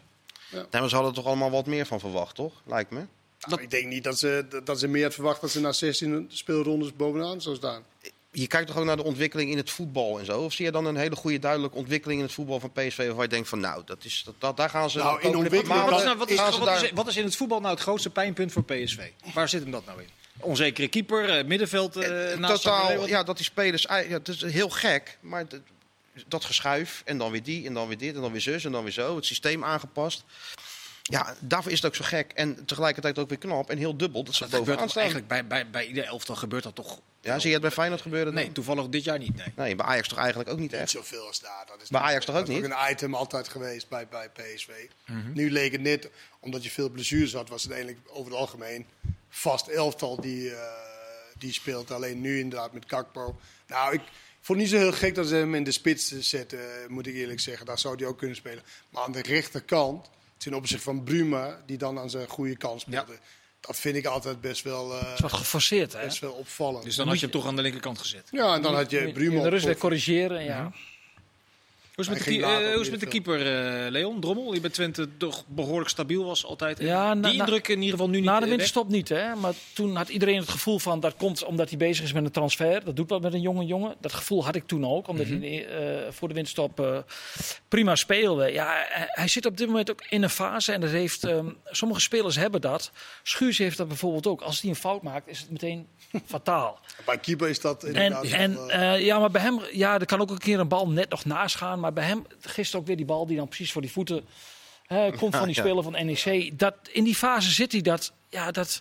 Nee, maar ze hadden er toch allemaal wat meer van verwacht, toch? Lijkt me. Nou, ik denk niet dat ze, dat ze meer had verwacht dat ze na 16 speelrondes bovenaan zou staan. Je kijkt toch ook naar de ontwikkeling in het voetbal en zo? Of zie je dan een hele goede duidelijke ontwikkeling in het voetbal van PSV... waarvan je denkt van, nou, dat is, dat, dat, daar gaan ze... Nou, in ontwikkeling- Wat is, nou, wat, is, wat is in het voetbal nou het grootste pijnpunt voor PSV? Waar zit hem dat nou in? Onzekere keeper, eh, middenveld eh Eh, naast Totaal, ja, dat die spelers... Ja, het is heel gek, maar dat, dat geschuif en dan weer die en dan weer dit en dan weer zus en dan weer zo. Het systeem aangepast. Ja, daarvoor is het ook zo gek en tegelijkertijd ook weer knap en heel dubbel dat ze Dat bovenaan staan. eigenlijk bij, bij, bij ieder elftal gebeurt dat toch? Ja, zie je het bij Feyenoord gebeuren? dan? Nee, toevallig dit jaar niet. Nee. Nee, bij Ajax toch eigenlijk ook niet Niet echt. zoveel als daar. Dat is Bij Ajax toch ook dat is niet? een item altijd geweest bij, bij PSV. Nu leek het net, omdat je veel blessures had, was het eigenlijk over het algemeen vast elftal die, eh, die speelt. Alleen nu inderdaad met Kakpo. Nou, ik vond het niet zo heel gek dat ze hem in de spits zetten, moet ik eerlijk zeggen. Daar zou hij ook kunnen spelen. Maar aan de rechterkant, ten opzichte van Bruma, die dan aan zijn goede kant speelde. Dat vind ik altijd best wel, eh, Het is wat geforceerd, hè? best wel opvallend. Dus dan had je hem toch aan de linkerkant gezet. ja, en dan had je in Bruma de op- rust weer corrigeren. Ja. Hoe is het met, de, eh, is het met de middenveld. keeper, eh, Leon Drommel? Je bent Twente toch behoorlijk stabiel was altijd. Ja, na- Die indruk in ieder geval nu niet Na de eh, weg. winterstop niet, hè? Maar toen had iedereen het gevoel van dat komt omdat hij bezig is met een transfer. Dat doet wat met een jonge jongen. Dat gevoel had ik toen ook, omdat Mhm. hij eh, voor de winterstop eh, prima speelde. Ja, hij, zit op dit moment ook in een fase en dat heeft, ehm, sommige spelers hebben dat. Schuurs heeft dat bijvoorbeeld ook. Als hij een fout maakt, is het meteen fataal. Bij keeper is dat En, inderdaad... en eh, eh, ja, maar bij hem, ja, er kan ook een keer een bal net nog naast gaan. Maar bij hem, gisteren ook weer die bal die dan precies voor die voeten hè, komt van die Ja. speler van NEC. Dat, in die fase zit hij dat, ja, dat,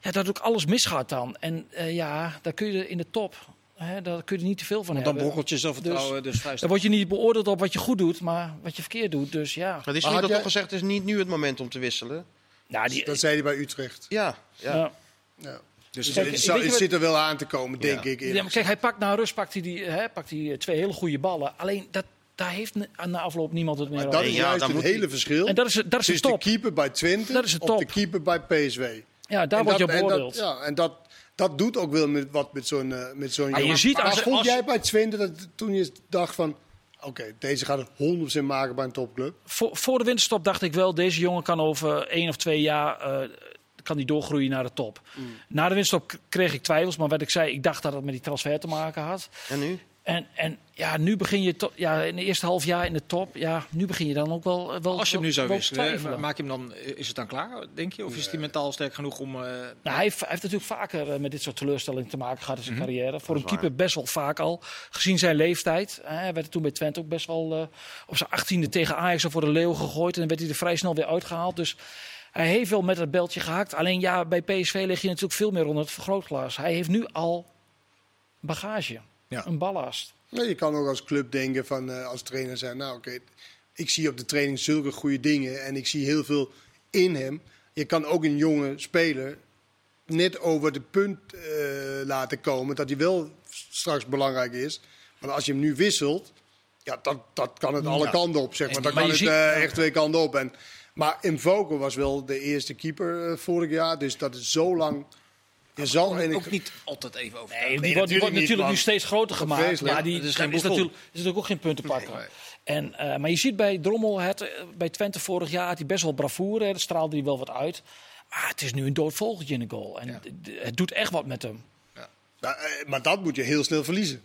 ja, dat ook alles misgaat dan. En eh, ja, daar kun je in de top, hè, daar kun je er niet te veel van Dan hebben. brokkelt je zelfvertrouwen dus, vrij Dan word je niet beoordeeld op wat je goed doet, maar wat je verkeerd doet. Dus ja, Maar is niet dat jij- toch gezegd, het is niet nu het moment om te wisselen? nou, die, dat zei hij bij Utrecht. Ja, ja. ja. Ja. Dus Dus Kijk, het, je het zit er wel aan te komen, denk Ja. ik. Ja, maar kijk, hij pakt na rust pakt hij, die, hè, pakt hij twee hele goede ballen. Alleen dat, daar heeft na afloop niemand het meer over. dat is Ja, juist het moet hele verschil. En dat is, dat is de tussen de top. keeper bij Twente Dat is de of de top. keeper bij PSV. Ja, daar En word je op en dat- beoordeeld. Ja, en dat, dat doet ook wel met, wat met zo'n eh, met zo'n Maar je jongen. ziet Maar als- vond als- jij bij Twente dat toen je dacht van... Oké, deze gaat het 100% maken bij een topclub. Voor, voor de winterstop dacht ik wel, deze jongen kan over één of twee jaar eh, kan die doorgroeien naar de top. Mm. Na de winterstop kreeg ik twijfels, maar wat ik zei, ik dacht dat het met die transfer te maken had. En nu? En, en ja, nu begin je to- ja, in de eerste half jaar in de top. Ja, nu begin je dan ook wel. wel Als je hem nu zou wisselen, maak je hem dan, is het dan klaar, denk je? Of is hij mentaal sterk genoeg om... eh, Nou, hij, heeft, hij heeft natuurlijk vaker eh, met dit soort teleurstellingen te maken gehad in Mhm. zijn carrière. Voor een waar. keeper best wel vaak al. Gezien zijn leeftijd. Hè, hij werd toen bij Twente ook best wel eh, op zijn achttiende tegen Ajax al voor de leeuw gegooid. En dan werd hij er vrij snel weer uitgehaald. Dus hij heeft wel met het beltje gehakt. Alleen ja, bij PSV lig je natuurlijk veel meer onder het vergrootglas. Hij heeft nu al bagage. Ja. Een ballast. Ja, je kan ook als club denken van eh, als trainer zijn, nou oké, ik zie op de training zulke goede dingen en ik zie heel veel in hem. Je kan ook een jonge speler net over de punt eh, laten komen dat hij wel straks belangrijk is. Maar als je hem nu wisselt, ja, dat, dat kan het alle Ja. kanten op, zeg maar. Dan kan het eh, echt twee kanten op. En, maar Invoco was wel de eerste keeper eh, vorig jaar, dus dat is zo lang. Je zal ik- ook niet altijd even over. Nee, die, Nee, wordt, die wordt natuurlijk niet, natuurlijk nu steeds groter gemaakt. Vreselijk. Maar die Het is geen natuurlijk, is natuurlijk ook geen puntenpakker. Nee. En, eh, maar je ziet bij Drommel, het, bij Twente vorig jaar, had hij best wel bravoure. hè, Dat straalde hij wel wat uit. Maar het is nu een dood vogeltje in de goal. En Ja. het doet echt wat met hem. Nou, eh, maar dat moet je heel snel verliezen.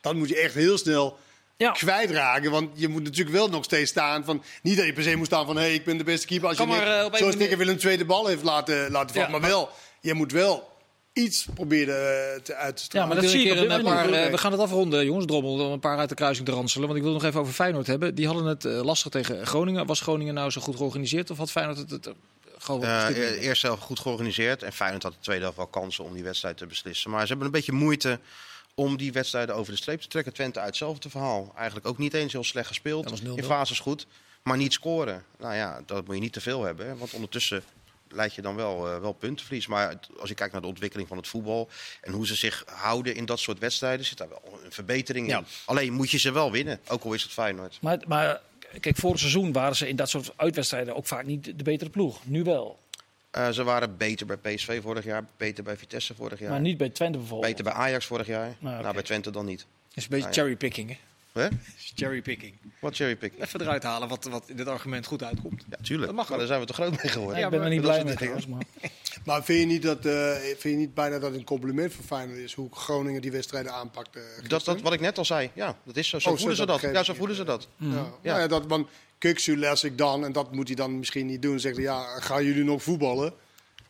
Dat moet je echt heel snel Ja, kwijtraken. Want je moet natuurlijk wel nog steeds staan van... Niet dat je per se moet staan van... hé, hey, ik ben de beste keeper. Als Kan je maar, niks- eh, op een zoals manier- Dikker Willem II de bal heeft laten, laten vallen. Ja, maar wel, je moet wel iets proberen eh, te, uit te stralen. Ja, maar dat zie een ik een dit paar, eh, we gaan het afronden, jongens. Drommel, om een paar uit de kruising te ranselen. Want ik wil nog even over Feyenoord hebben. Die hadden het eh, lastig tegen Groningen. Was Groningen nou zo goed georganiseerd? Of had Feyenoord het, het, gewoon een Eh e- eerste helft goed georganiseerd. En Feyenoord had de tweede helft wel kansen om die wedstrijd te beslissen. Maar ze hebben een beetje moeite om die wedstrijden over de streep te trekken. Twente uit hetzelfde verhaal. Eigenlijk ook niet eens heel slecht gespeeld. Dat was 0-0. In fases goed, maar niet scoren. Nou ja, dat moet je niet te veel hebben. hè, Want ondertussen leid je dan wel, eh, wel puntenverlies. Maar het- als je kijkt naar de ontwikkeling van het voetbal... en hoe ze zich houden in dat soort wedstrijden... zit daar wel een verbetering Ja. in. Alleen moet je ze wel winnen. Ook al is het Feyenoord. maar, maar kijk, vorig seizoen waren ze in dat soort uitwedstrijden ook vaak niet de betere ploeg. Nu wel. Eh, ze waren beter bij PSV vorig jaar. Beter bij Vitesse vorig jaar. Maar niet bij Twente bijvoorbeeld. Beter bij Ajax vorig jaar. Nou, oké. Nou, bij Twente dan niet. is een beetje Ah, ja. cherrypicking, hè? Hè? Cherrypicking. Wat cherrypick? Even eruit halen wat, wat in dit argument goed uitkomt. Ja, tuurlijk. Dat mag maar ook. daar zijn we te groot mee geworden. Ja, ik ben er niet blij mee trouwens. Maar... Maar vind je, niet dat, eh, vind je niet bijna dat een compliment voor Feyenoord is... hoe Groningen die wedstrijden aanpakt? eh, Dat, dat, wat ik net al zei, ja, dat is zo. Zo Oh, voelen ze dat Ja, zo voelen ze dat. Ja, Ja. Nou ja, dat, want Kuksu les ik dan en dat moet hij dan misschien niet doen. Zegt hij, ja, gaan jullie nog voetballen?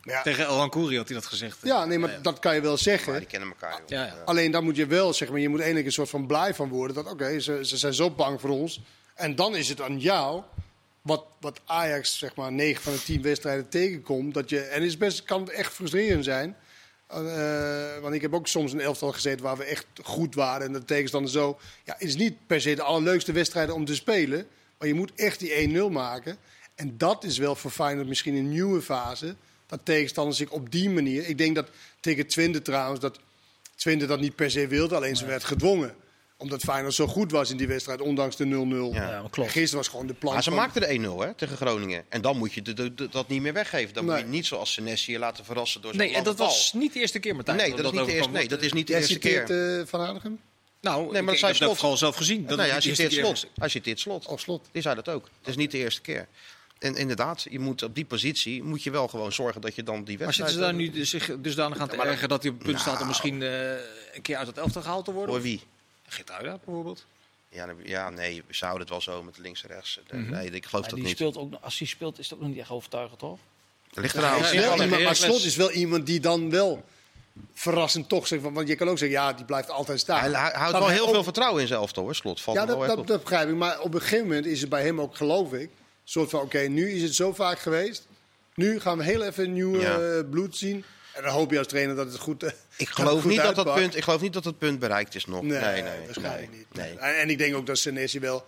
Ja, Tegen El Kouri had hij dat gezegd. ja, nee, maar dat kan je wel zeggen. Maar die kennen elkaar, joh. Ja, ja. Alleen dan moet je wel, zeg maar, je moet eindelijk een soort van blij van worden. Dat oké, ze, ze zijn zo bang voor ons. En dan is het aan jou, wat, wat Ajax, zeg maar, 9 van de 10 wedstrijden tegenkomt. Dat je, en het is best, kan echt frustrerend zijn. Eh, want ik heb ook soms een elftal gezeten waar we echt goed waren. En de tegenstander zo. Ja, het is niet per se de allerleukste wedstrijden om te spelen. Maar je moet echt die 1-0 maken. En dat is wel voor Feyenoord misschien een nieuwe fase. Dat tegenstanders zich op die manier... Ik denk dat tegen Twente trouwens... dat Twente dat niet per se wilde, alleen ze werd gedwongen. Omdat Feyenoord zo goed was in die wedstrijd, ondanks de 0-0. Ja. Maar klopt. Gisteren was gewoon de plan. Maar ze van- maakten de 1-0 hè, tegen Groningen. En dan moet je de- de- de- dat niet meer weggeven. Dan Nee. moet je niet zoals Senesi je laten verrassen door Nee, en dat bal. was niet de eerste keer, Martijn. Nee, dat is niet eerste, nee, dat is niet de Jij eerste citeert keer. eh, Van Aardigem? Nou, maar ik, dat ik heb dat vooral zelf gezien. Dat nee, hij citeert slot. Hij citeert slot. Of slot. Die zei dat ook. Het is niet de eerste keer. En inderdaad, je moet op die positie moet je wel gewoon zorgen dat je dan die Maar wedstrijd... zitten ze daar nu zich dusdanig aan te maar ergeren dat hij op het punt staat om Nou. misschien eh, een keer uit het elftal gehaald te worden? Voor wie? Geertruida bijvoorbeeld. Ja, ja, nee, we zouden het wel zo met links en rechts. Mhm. Nee, ik geloof Maar dat die niet. speelt ook, als hij speelt, is dat ook nog niet echt overtuigend, toch? Er ligt Ja, ja, iemand, maar Slot is wel iemand die dan wel verrassend toch zegt. van- Want je kan ook zeggen, ja, die blijft altijd staan. Hij, hij houdt Maar wel heel veel vertrouwen in zijn elftal, hoor. Slot valt Ja, dat, begrijp ik. Maar op een gegeven moment is het bij hem ook, geloof ik, soort van: oké, nu is het zo vaak geweest. Nu gaan we heel even nieuw Ja. eh, bloed zien. En dan hoop je als trainer dat het goed. Ik geloof, goed niet dat dat punt, ik geloof niet dat het punt bereikt is nog. Nee, Nee, nee, waarschijnlijk nee, niet. nee. En, en ik denk ook dat Senesi wel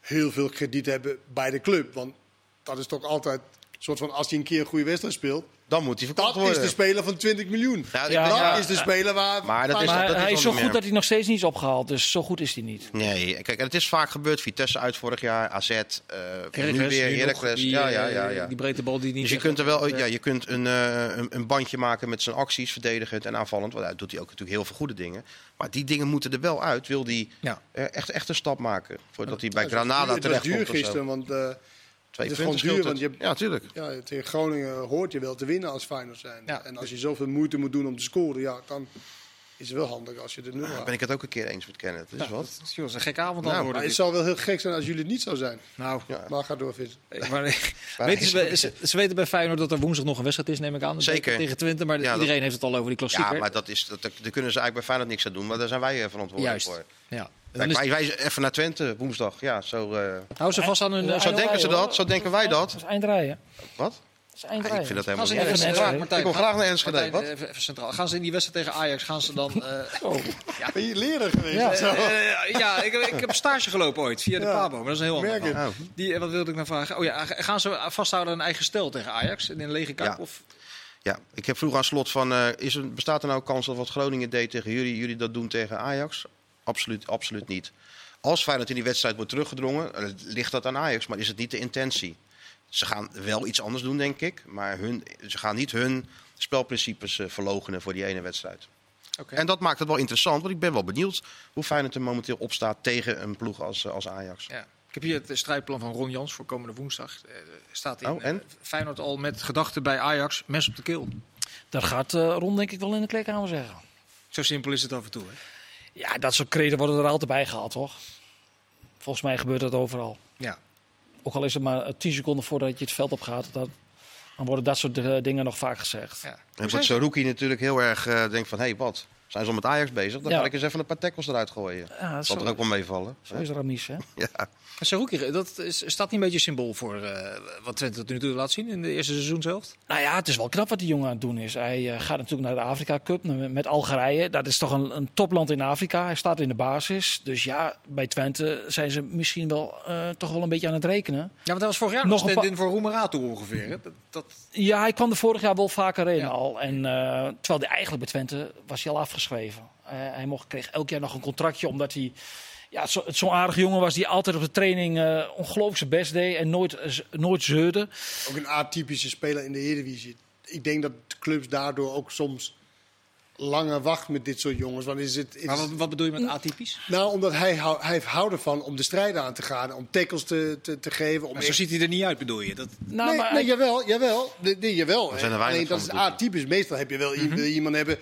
heel veel krediet hebben bij de club. Want dat is toch altijd een soort van: als hij een keer een goede wedstrijd speelt. Dan moet hij verkocht Dat is worden. de speler van 20 miljoen. Ja, dat ja. is de speler waar. Maar dat is- Maar dat hij is zo goed meer. dat hij nog steeds niet is opgehaald. Dus zo goed is hij niet. Nee, kijk, en het is vaak gebeurd. Vitesse uit vorig jaar, AZ, eh nu weer Heracles. Die, Ja, eh, ja, ja, ja. die breedte bal die niet Dus je kunt er wel, ja, je kunt een, eh, een, een bandje maken met zijn acties, verdedigend en aanvallend. Want daar doet hij ook natuurlijk heel veel goede dingen. Maar die dingen moeten er wel uit. Wil hij Ja. eh, echt, echt een stap maken voordat hij bij Granada duur- Het was terecht duur komt. of zo. gisteren, want eh, Twee het is gewoon duur, want je- Ja, tuurlijk. ja, tegen Groningen hoort je wel te winnen als Feyenoord zijn. Ja. En als je zoveel moeite moet doen om te scoren, ja, dan is het wel handig als je de nul Daar haalt. ben ik het ook een keer eens met Kenneth. Dat is Ja, wat. dat is joh, dat is een gekke avond dan Nou, het zou wel heel gek zijn als jullie het niet zou zijn. Nou, Ja. Maar ga door, ze, ze, ze weten bij Feyenoord dat er woensdag nog een wedstrijd is, neem ik aan. Zeker. Tegen Twente, maar Ja, iedereen dat- heeft het al over die klassieker. Ja, maar dat is, dat, daar kunnen ze eigenlijk bij Feyenoord niks aan doen. Maar daar zijn wij eh, verantwoordelijk Juist. voor. Ja. Dan Kijk, wij, wij even naar Twente woensdag. Ja, zo, eh, hou ze vast aan hun... Ja, zo denken ze hoor. dat, zo denken wij dat. Dat is eindrijden. wat? Dat is Ja, eindrijden. ik vind dat helemaal niet. Even centraal. Martijn, Ik wil graag naar Enschede. Martijn, Wat? Even, even centraal. Gaan ze in die wedstrijd tegen Ajax, gaan ze dan... eh, Oh. Ben je leraar geweest? Ja. of zo? eh, ja, ik, ik heb stage gelopen ooit via de Ja. Pabo, maar dat is een heel ander Merk. Oh. Die, wat wilde ik nou vragen? Oh ja, gaan ze vasthouden aan een eigen stel tegen Ajax in een lege? Ja. Of, Ja, ik heb vroeger aan slot van, eh, is er, bestaat er nou kans dat wat Groningen deed tegen jullie, jullie dat doen tegen Ajax? Absoluut, absoluut niet. Als Feyenoord in die wedstrijd wordt teruggedrongen, eh, ligt dat aan Ajax, maar is het niet de intentie. Ze gaan wel iets anders doen, denk ik, maar hun, ze gaan niet hun spelprincipes eh verlogenen voor die ene wedstrijd. Oké. En dat maakt het wel interessant, want ik ben wel benieuwd hoe Feyenoord er momenteel op staat tegen een ploeg als, eh, als Ajax. Ja. Ik heb hier het strijdplan van Ron Jans voor komende woensdag. Staat in Oh, en? Feyenoord al met gedachten bij Ajax, mes op de keel. Dat gaat eh Ron denk ik wel in de kleedkamer zeggen. Zo simpel is het af en toe. Hè? Ja, dat soort kreden worden er altijd bij gehaald, toch? Volgens mij gebeurt dat overal. Ja. Ook al is het maar eh, 10 seconden voordat je het veld op gaat, dat, dan worden dat soort eh, dingen nog vaak gezegd. ja. En wat Saruki natuurlijk heel erg eh, denkt van, hé, wat? Zijn ze al met Ajax bezig? Dan Ja. ga ik eens even een paar tackles eruit gooien. Ja, Dat zal er ook wel meevallen. zo is Ramis, hè? Ja. Saruki, dat is, staat niet een beetje symbool voor eh, wat Twente tot nu toe laat zien in de eerste seizoenshelft? Nou ja, het is wel knap wat die jongen aan het doen is. Hij eh, gaat natuurlijk naar de Afrika Cup met Algerije. Dat is toch een, een topland in Afrika. Hij staat in de basis. Dus ja, bij Twente zijn ze misschien wel eh, toch wel een beetje aan het rekenen. Ja, want hij was vorig jaar Nog een stand-in voor Roemerato ongeveer. Hè? Dat, dat, Ja, hij kwam er vorig jaar wel vaker in Ja. al. En, terwijl hij eigenlijk bij Twente was hij al afgeschreven. Hij mocht, kreeg elk jaar nog een contractje omdat hij... Ja, zo- zo'n aardige jongen was die altijd op de training eh, ongelooflijk zijn best deed en nooit, nooit zeurde. Ook een atypische speler in de Eredivisie. Ik denk dat clubs daardoor ook soms langer wachten met dit soort jongens. Want is het, is, maar wat, wat bedoel je met atypisch? nou, omdat hij, hou- hij houdt ervan om de strijd aan te gaan, om tackles te, te, te geven. Om Maar zo echt- ziet hij er niet uit, bedoel je? Dat, Nou, nee, maar nee, jawel, jawel. Nee, nee, jawel. Er zijn er weinig Alleen dat van, is atypisch. Meestal heb je wel je iemand hebben.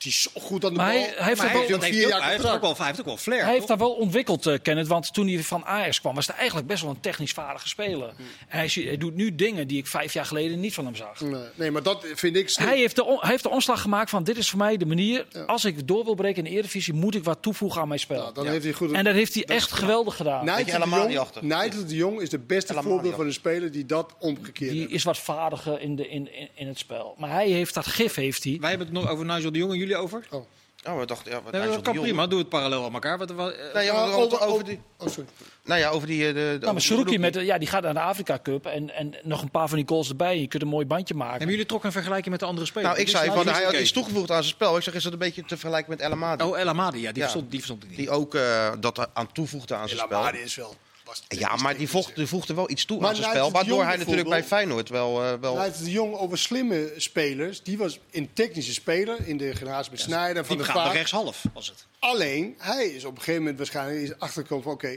Die is zo goed aan de Maar bal. hij- hij heeft maar hij, wel- heeft, vier hij, heeft, jaar hij, heeft contract. ook wel, hij heeft ook wel flair, Hij heeft daar wel ontwikkeld, eh Kenneth. Want toen hij van Ajax kwam, was hij eigenlijk best wel een technisch vaardige speler. En hij, zie- hij doet nu dingen die ik vijf jaar geleden niet van hem zag. Nee, nee, maar dat vind ik. Hij heeft, de, hij heeft de omslag gemaakt van dit is voor mij de manier. Als ik door wil breken in de Eredivisie, moet ik wat toevoegen aan mijn spel. Nou, dan heeft hij goed. en dat heeft hij dat is echt geweldig gedaan. Nigel de, Jong, achter. Nigel de Jong is de beste voorbeeld van een speler die dat omgekeerd Die is wat vaardiger in, de, in, in, in het spel. Maar hij heeft dat gif, heeft hij. Wij hebben het nog over Nigel de Jong en jullie over? Oh, we dachten, ja, wat Nee, dat kan prima, doe het parallel aan elkaar. Wat, wat, eh, Nee, ja, Ja, over, over, over die, Oh, sorry. nou ja, over die... eh, De, de, Nou, maar Saruki. met, ja, die gaat naar de Afrika Cup en, en nog een paar van die goals erbij. Je kunt een mooi bandje maken. hebben jullie toch een vergelijking met de andere spelers? Nou, ik zei, van, hij had iets toegevoegd aan zijn spel. Ik zeg, is dat een beetje te vergelijken met El Amadi? Oh, El Amadi, ja, die, Ja. Verstond, die verstond ik niet. Die ook eh, dat aan toevoegde aan zijn El spel. Amadi is wel. Was Ja, maar die die voegde wel iets toe Maar aan zijn spel. Waardoor hij natuurlijk bij Feyenoord wel... eh, wel de Jong over slimme spelers. Die was een technische speler in de generatie met Snijder van de Vaart. rechtshalf was het. Alleen, hij is op een gegeven moment waarschijnlijk is achtergekomen van... oké,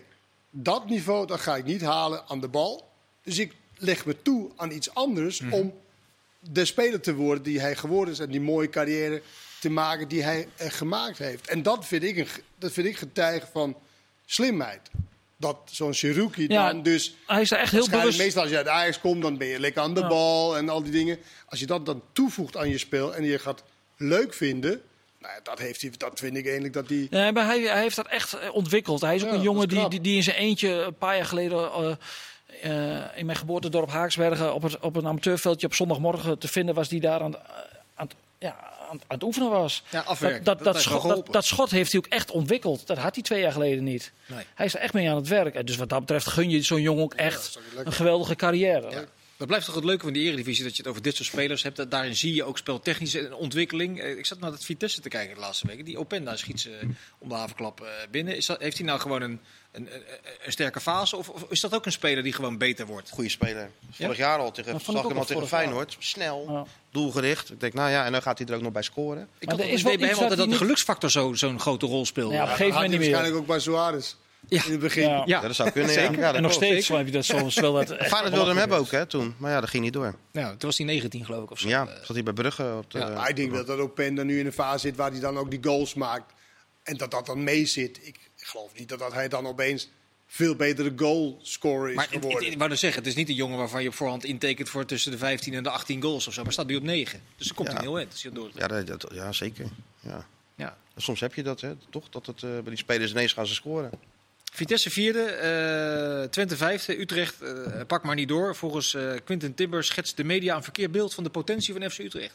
dat niveau dat ga ik niet halen aan de bal. Dus ik leg me toe aan iets anders Mhm. om de speler te worden die hij geworden is... en die mooie carrière te maken die hij eh, gemaakt heeft. En dat vind ik, een, dat vind ik getuige van slimheid. Dat zo'n Cherokee Ja, dan dus... Hij is er echt heel bewust. Meestal als je uit Ajax komt, dan ben je lekker aan de Ja. bal en al die dingen. Als je dat dan toevoegt aan je spel en je gaat leuk vinden... Nou, dat, heeft hij, dat vind ik eigenlijk dat hij... Nee, maar hij, hij heeft dat echt ontwikkeld. Hij is ook Ja, een jongen die, die, die in zijn eentje een paar jaar geleden eh, eh, in mijn geboortedorp Haaksbergen op, het, op een amateurveldje op zondagmorgen te vinden was die daar aan, aan, ja, aan, het oefenen was. Ja, afwerken. Dat, dat, Dat dat, schot, dat, dat schot heeft hij ook echt ontwikkeld. Dat had hij twee jaar geleden niet. Nee. Hij is er echt mee aan het werk. Dus wat dat betreft gun je zo'n jongen ook echt een geweldige carrière. Ja. Dat blijft toch het leuke van die Eredivisie, dat je het over dit soort spelers hebt. Dat- Daarin zie je ook speltechnische ontwikkeling. Eh, Ik zat naar het Vitesse te kijken de laatste weken. Die Openda schiet ze om de havenklap eh, binnen. Is dat, heeft hij nou gewoon een, een, een, een sterke fase? Of, of is dat ook een speler die gewoon beter wordt? Goede speler. Vorig jaar al tegen, Dat zag ik ook hem al wel tegen jaar. Feyenoord. Snel, Ja. doelgericht. Ik denk, nou ja, en dan gaat hij er ook nog bij scoren. Ik had er is bij hem altijd dat dat de geluksfactor zo- zo'n grote rol speelde. Ja, op een Dat gegeven had hij moment niet meer. waarschijnlijk ook bij Suarez. Ja. In het begin. Ja. Ja. Ja, dat zou kunnen. ja. Ja, dat en nog klopt. steeds heb je dat soms wel dat. Feyenoord wilde hem hebben ook, hè, toen. Maar ja, dat ging niet door. Nou, toen was hij 19 geloof ik of zo. Ja, zat hij bij Brugge. Op de, Ja, Maar ik denk wel dat Openda nu in een fase zit waar hij dan ook die goals maakt. En dat dat dan mee zit. Ik geloof niet dat, dat hij dan opeens veel betere goalscorer is Maar het, het, geworden. ik wou dus zeggen, het is niet een jongen waarvan je op voorhand intekent voor tussen de 15 en de 18 goals of zo. Maar staat nu op 9. Dus dan komt Ja. hij heel eind. ja, dat, dat- ja, zeker. Ja. Ja. Soms heb je dat, hè, toch? Dat het, eh, bij die spelers ineens gaan ze scoren. Vitesse vierde, eh Twente vijfde, Utrecht eh, pak maar niet door. Volgens eh, Quinten Timber schetst de media een verkeerd beeld van de potentie van FC Utrecht.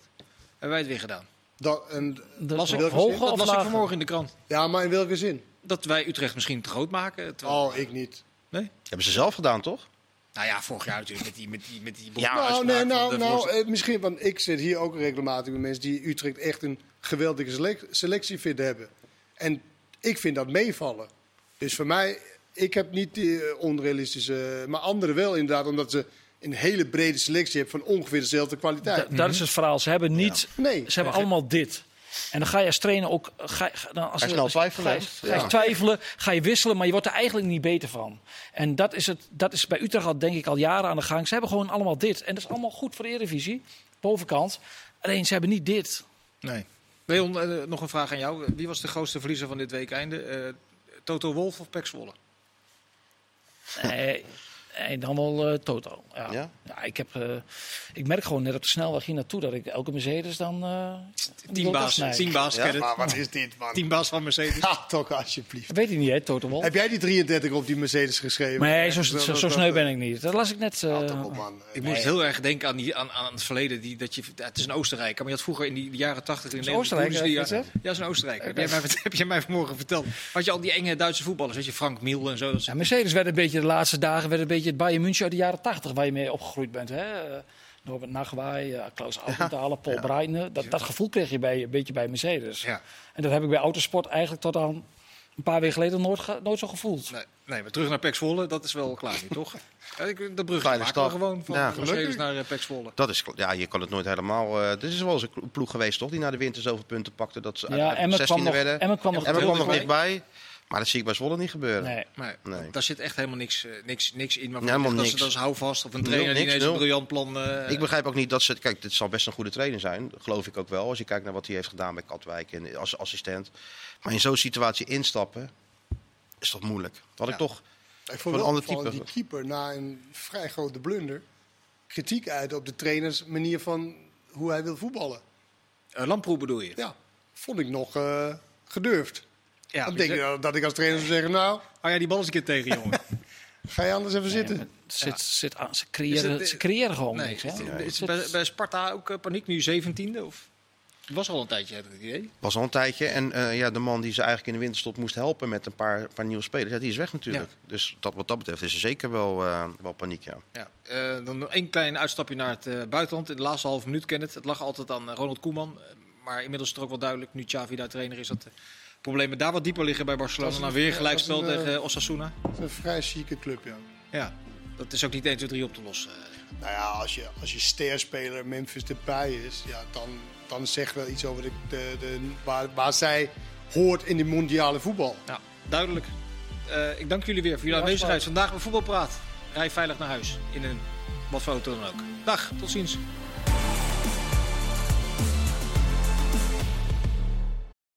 Hebben wij het weer gedaan. Dat, en, Dat Las is ik, zin? dat las ik vanmorgen in de krant. ja, maar in welke zin? Dat wij Utrecht misschien te groot maken. terwijl- Oh, ik niet. Nee? Hebben ze zelf gedaan, toch? Nou ja, vorig jaar natuurlijk met die, met die, met die Ja, nou, nee, nou, nou eh, misschien, want ik zit hier ook regelmatig met mensen die Utrecht echt een geweldige selec- selectie vinden hebben. En ik vind dat meevallen. Dus voor mij, ik heb niet die eh, onrealistische, maar anderen wel inderdaad, omdat ze een hele brede selectie hebben van ongeveer dezelfde kwaliteit. Da- Dat is het verhaal. Ze hebben niet. Nee. Ze hebben allemaal dit. En dan ga je als trainer ook. Ga, dan als Ga je snel twijfelen, Ga je, hè? ga je Ja. twijfelen, ga je wisselen, maar je wordt er eigenlijk niet beter van. En dat is, het, dat is bij Utrecht al, denk ik, al jaren aan de gang. Ze hebben gewoon allemaal dit. En dat is allemaal goed voor de Eredivisie. Bovenkant. Alleen ze hebben niet dit. Nee. Leon, eh, nog een vraag aan jou. Wie was de grootste verliezer van dit weekeinde? Eh Toto Wolf of Pek Zwolle? Nee, nee, dan wel eh, Toto. Ja. Ja? Ja? ik, heb, eh, ik merk gewoon net op de snelweg hier naartoe dat ik elke Mercedes dan. eh, wil Teambaas, teambaas, Ja. Maar wat is dit, man? Teambaas van Mercedes. Ja, toch alsjeblieft. Dat weet ik niet, hè, Toto Wolf. Heb jij die 33 op die Mercedes geschreven? Nee, zo, Dat- zo, dat- zo dat- sneu ben ik niet. Dat las ik net. eh, op, man. Ik moest heel erg denken aan, die, aan, aan het verleden. Die, dat je, het is een Oostenrijker, maar je had vroeger in die, de jaren 80 in Is Nederland. Ja, is een Oostenrijker. Heb, jij mij, heb jij mij vanmorgen verteld. Had je al die enge Duitse voetballers, weet je, Frank Miel en zo. Dat Ja, Mercedes werd een beetje de laatste dagen werd een beetje het Bayern München uit de jaren 80 waar je mee opgegroeid bent. Hè? Eh, Norbert Nagwaai, eh, Klaus Augenthaler, Paul Breitner. Dat, dat gevoel kreeg je bij, een beetje bij Mercedes. ja. En dat heb ik bij autosport eigenlijk tot aan een paar weken geleden nooit, ge- nooit zo gevoeld. Nee, nee, maar terug naar Pek Zwolle, dat is wel klaar nu, toch? Ja, maken we stap. gewoon van Ja. Mercedes Gelukkig. naar uh, Pek Zwolle. Dat is, ja, je kan het nooit helemaal. eh dit is wel eens een ploeg geweest, toch? Die na de winter zoveel punten pakte dat ze Ja, uiteindelijk Emmen kwam 16e nog, werden. Emmen kwam nog, kwam nog dichtbij. Maar dat zie ik bij Zwolle niet gebeuren. Nee. Maar Nee. daar zit echt helemaal niks, eh, niks, niks in. Maar Helemaal dat, niks. Is, dat is houvast of een Nul, trainer die niks, een briljant plan... eh, Ik begrijp ook niet dat ze. Kijk, dit zal best een goede trainer zijn. Geloof ik ook wel. Als je kijkt naar wat hij heeft gedaan bij Katwijk en als assistent. Maar in zo'n situatie instappen. is toch moeilijk. Dat had ik toch. Ik vond wel type. die keeper na een vrij grote blunder kritiek uit op de trainers manier van hoe hij wil voetballen. eh, Lamproe bedoel je? Ja, vond ik nog eh, gedurfd. Ja, Dan denk dat- dat ik als trainer zou zeggen, nou, Oh ja, die bal eens een keer tegen, jongen. ga je anders even Nee, zitten. zit, zit aan, ze, creëren, het- ze creëren gewoon Nee, niks. Hè? is, bij, bij Sparta ook eh, paniek nu 17e? Of? Het was al een tijdje, heb ik het idee. Was al een tijdje. En eh, ja, de man die ze eigenlijk in de winterstop moest helpen met een paar, paar nieuwe spelers. Ja, die is weg natuurlijk. Dus dat, wat dat betreft is er zeker wel, eh, wel paniek. Ja. Ja. Eh, dan nog één klein uitstapje naar het eh, buitenland. In de laatste halve minuut ken het. Het lag altijd aan Ronald Koeman. Maar inmiddels is het ook wel duidelijk, nu Xavi daar trainer is, dat problemen daar wat dieper liggen bij Barcelona. Nou, een- weer gelijk dat is spel een, eh, tegen Osasuna. Het is een vrij chique club, ja. Ja, dat is ook niet 1, 2, 3 op te lossen. Nou ja, als je, als je sterspeler Memphis erbij is, ja, dan, dan zegt wel iets over de, de, de, waar, waar zij hoort in de mondiale voetbal. Nou, duidelijk. Eh, ik dank jullie weer voor jullie Ja, aanwezigheid. Vandaag bij Voetbalpraat. Rij veilig naar huis. In een wat voor auto dan ook. Dag, tot ziens.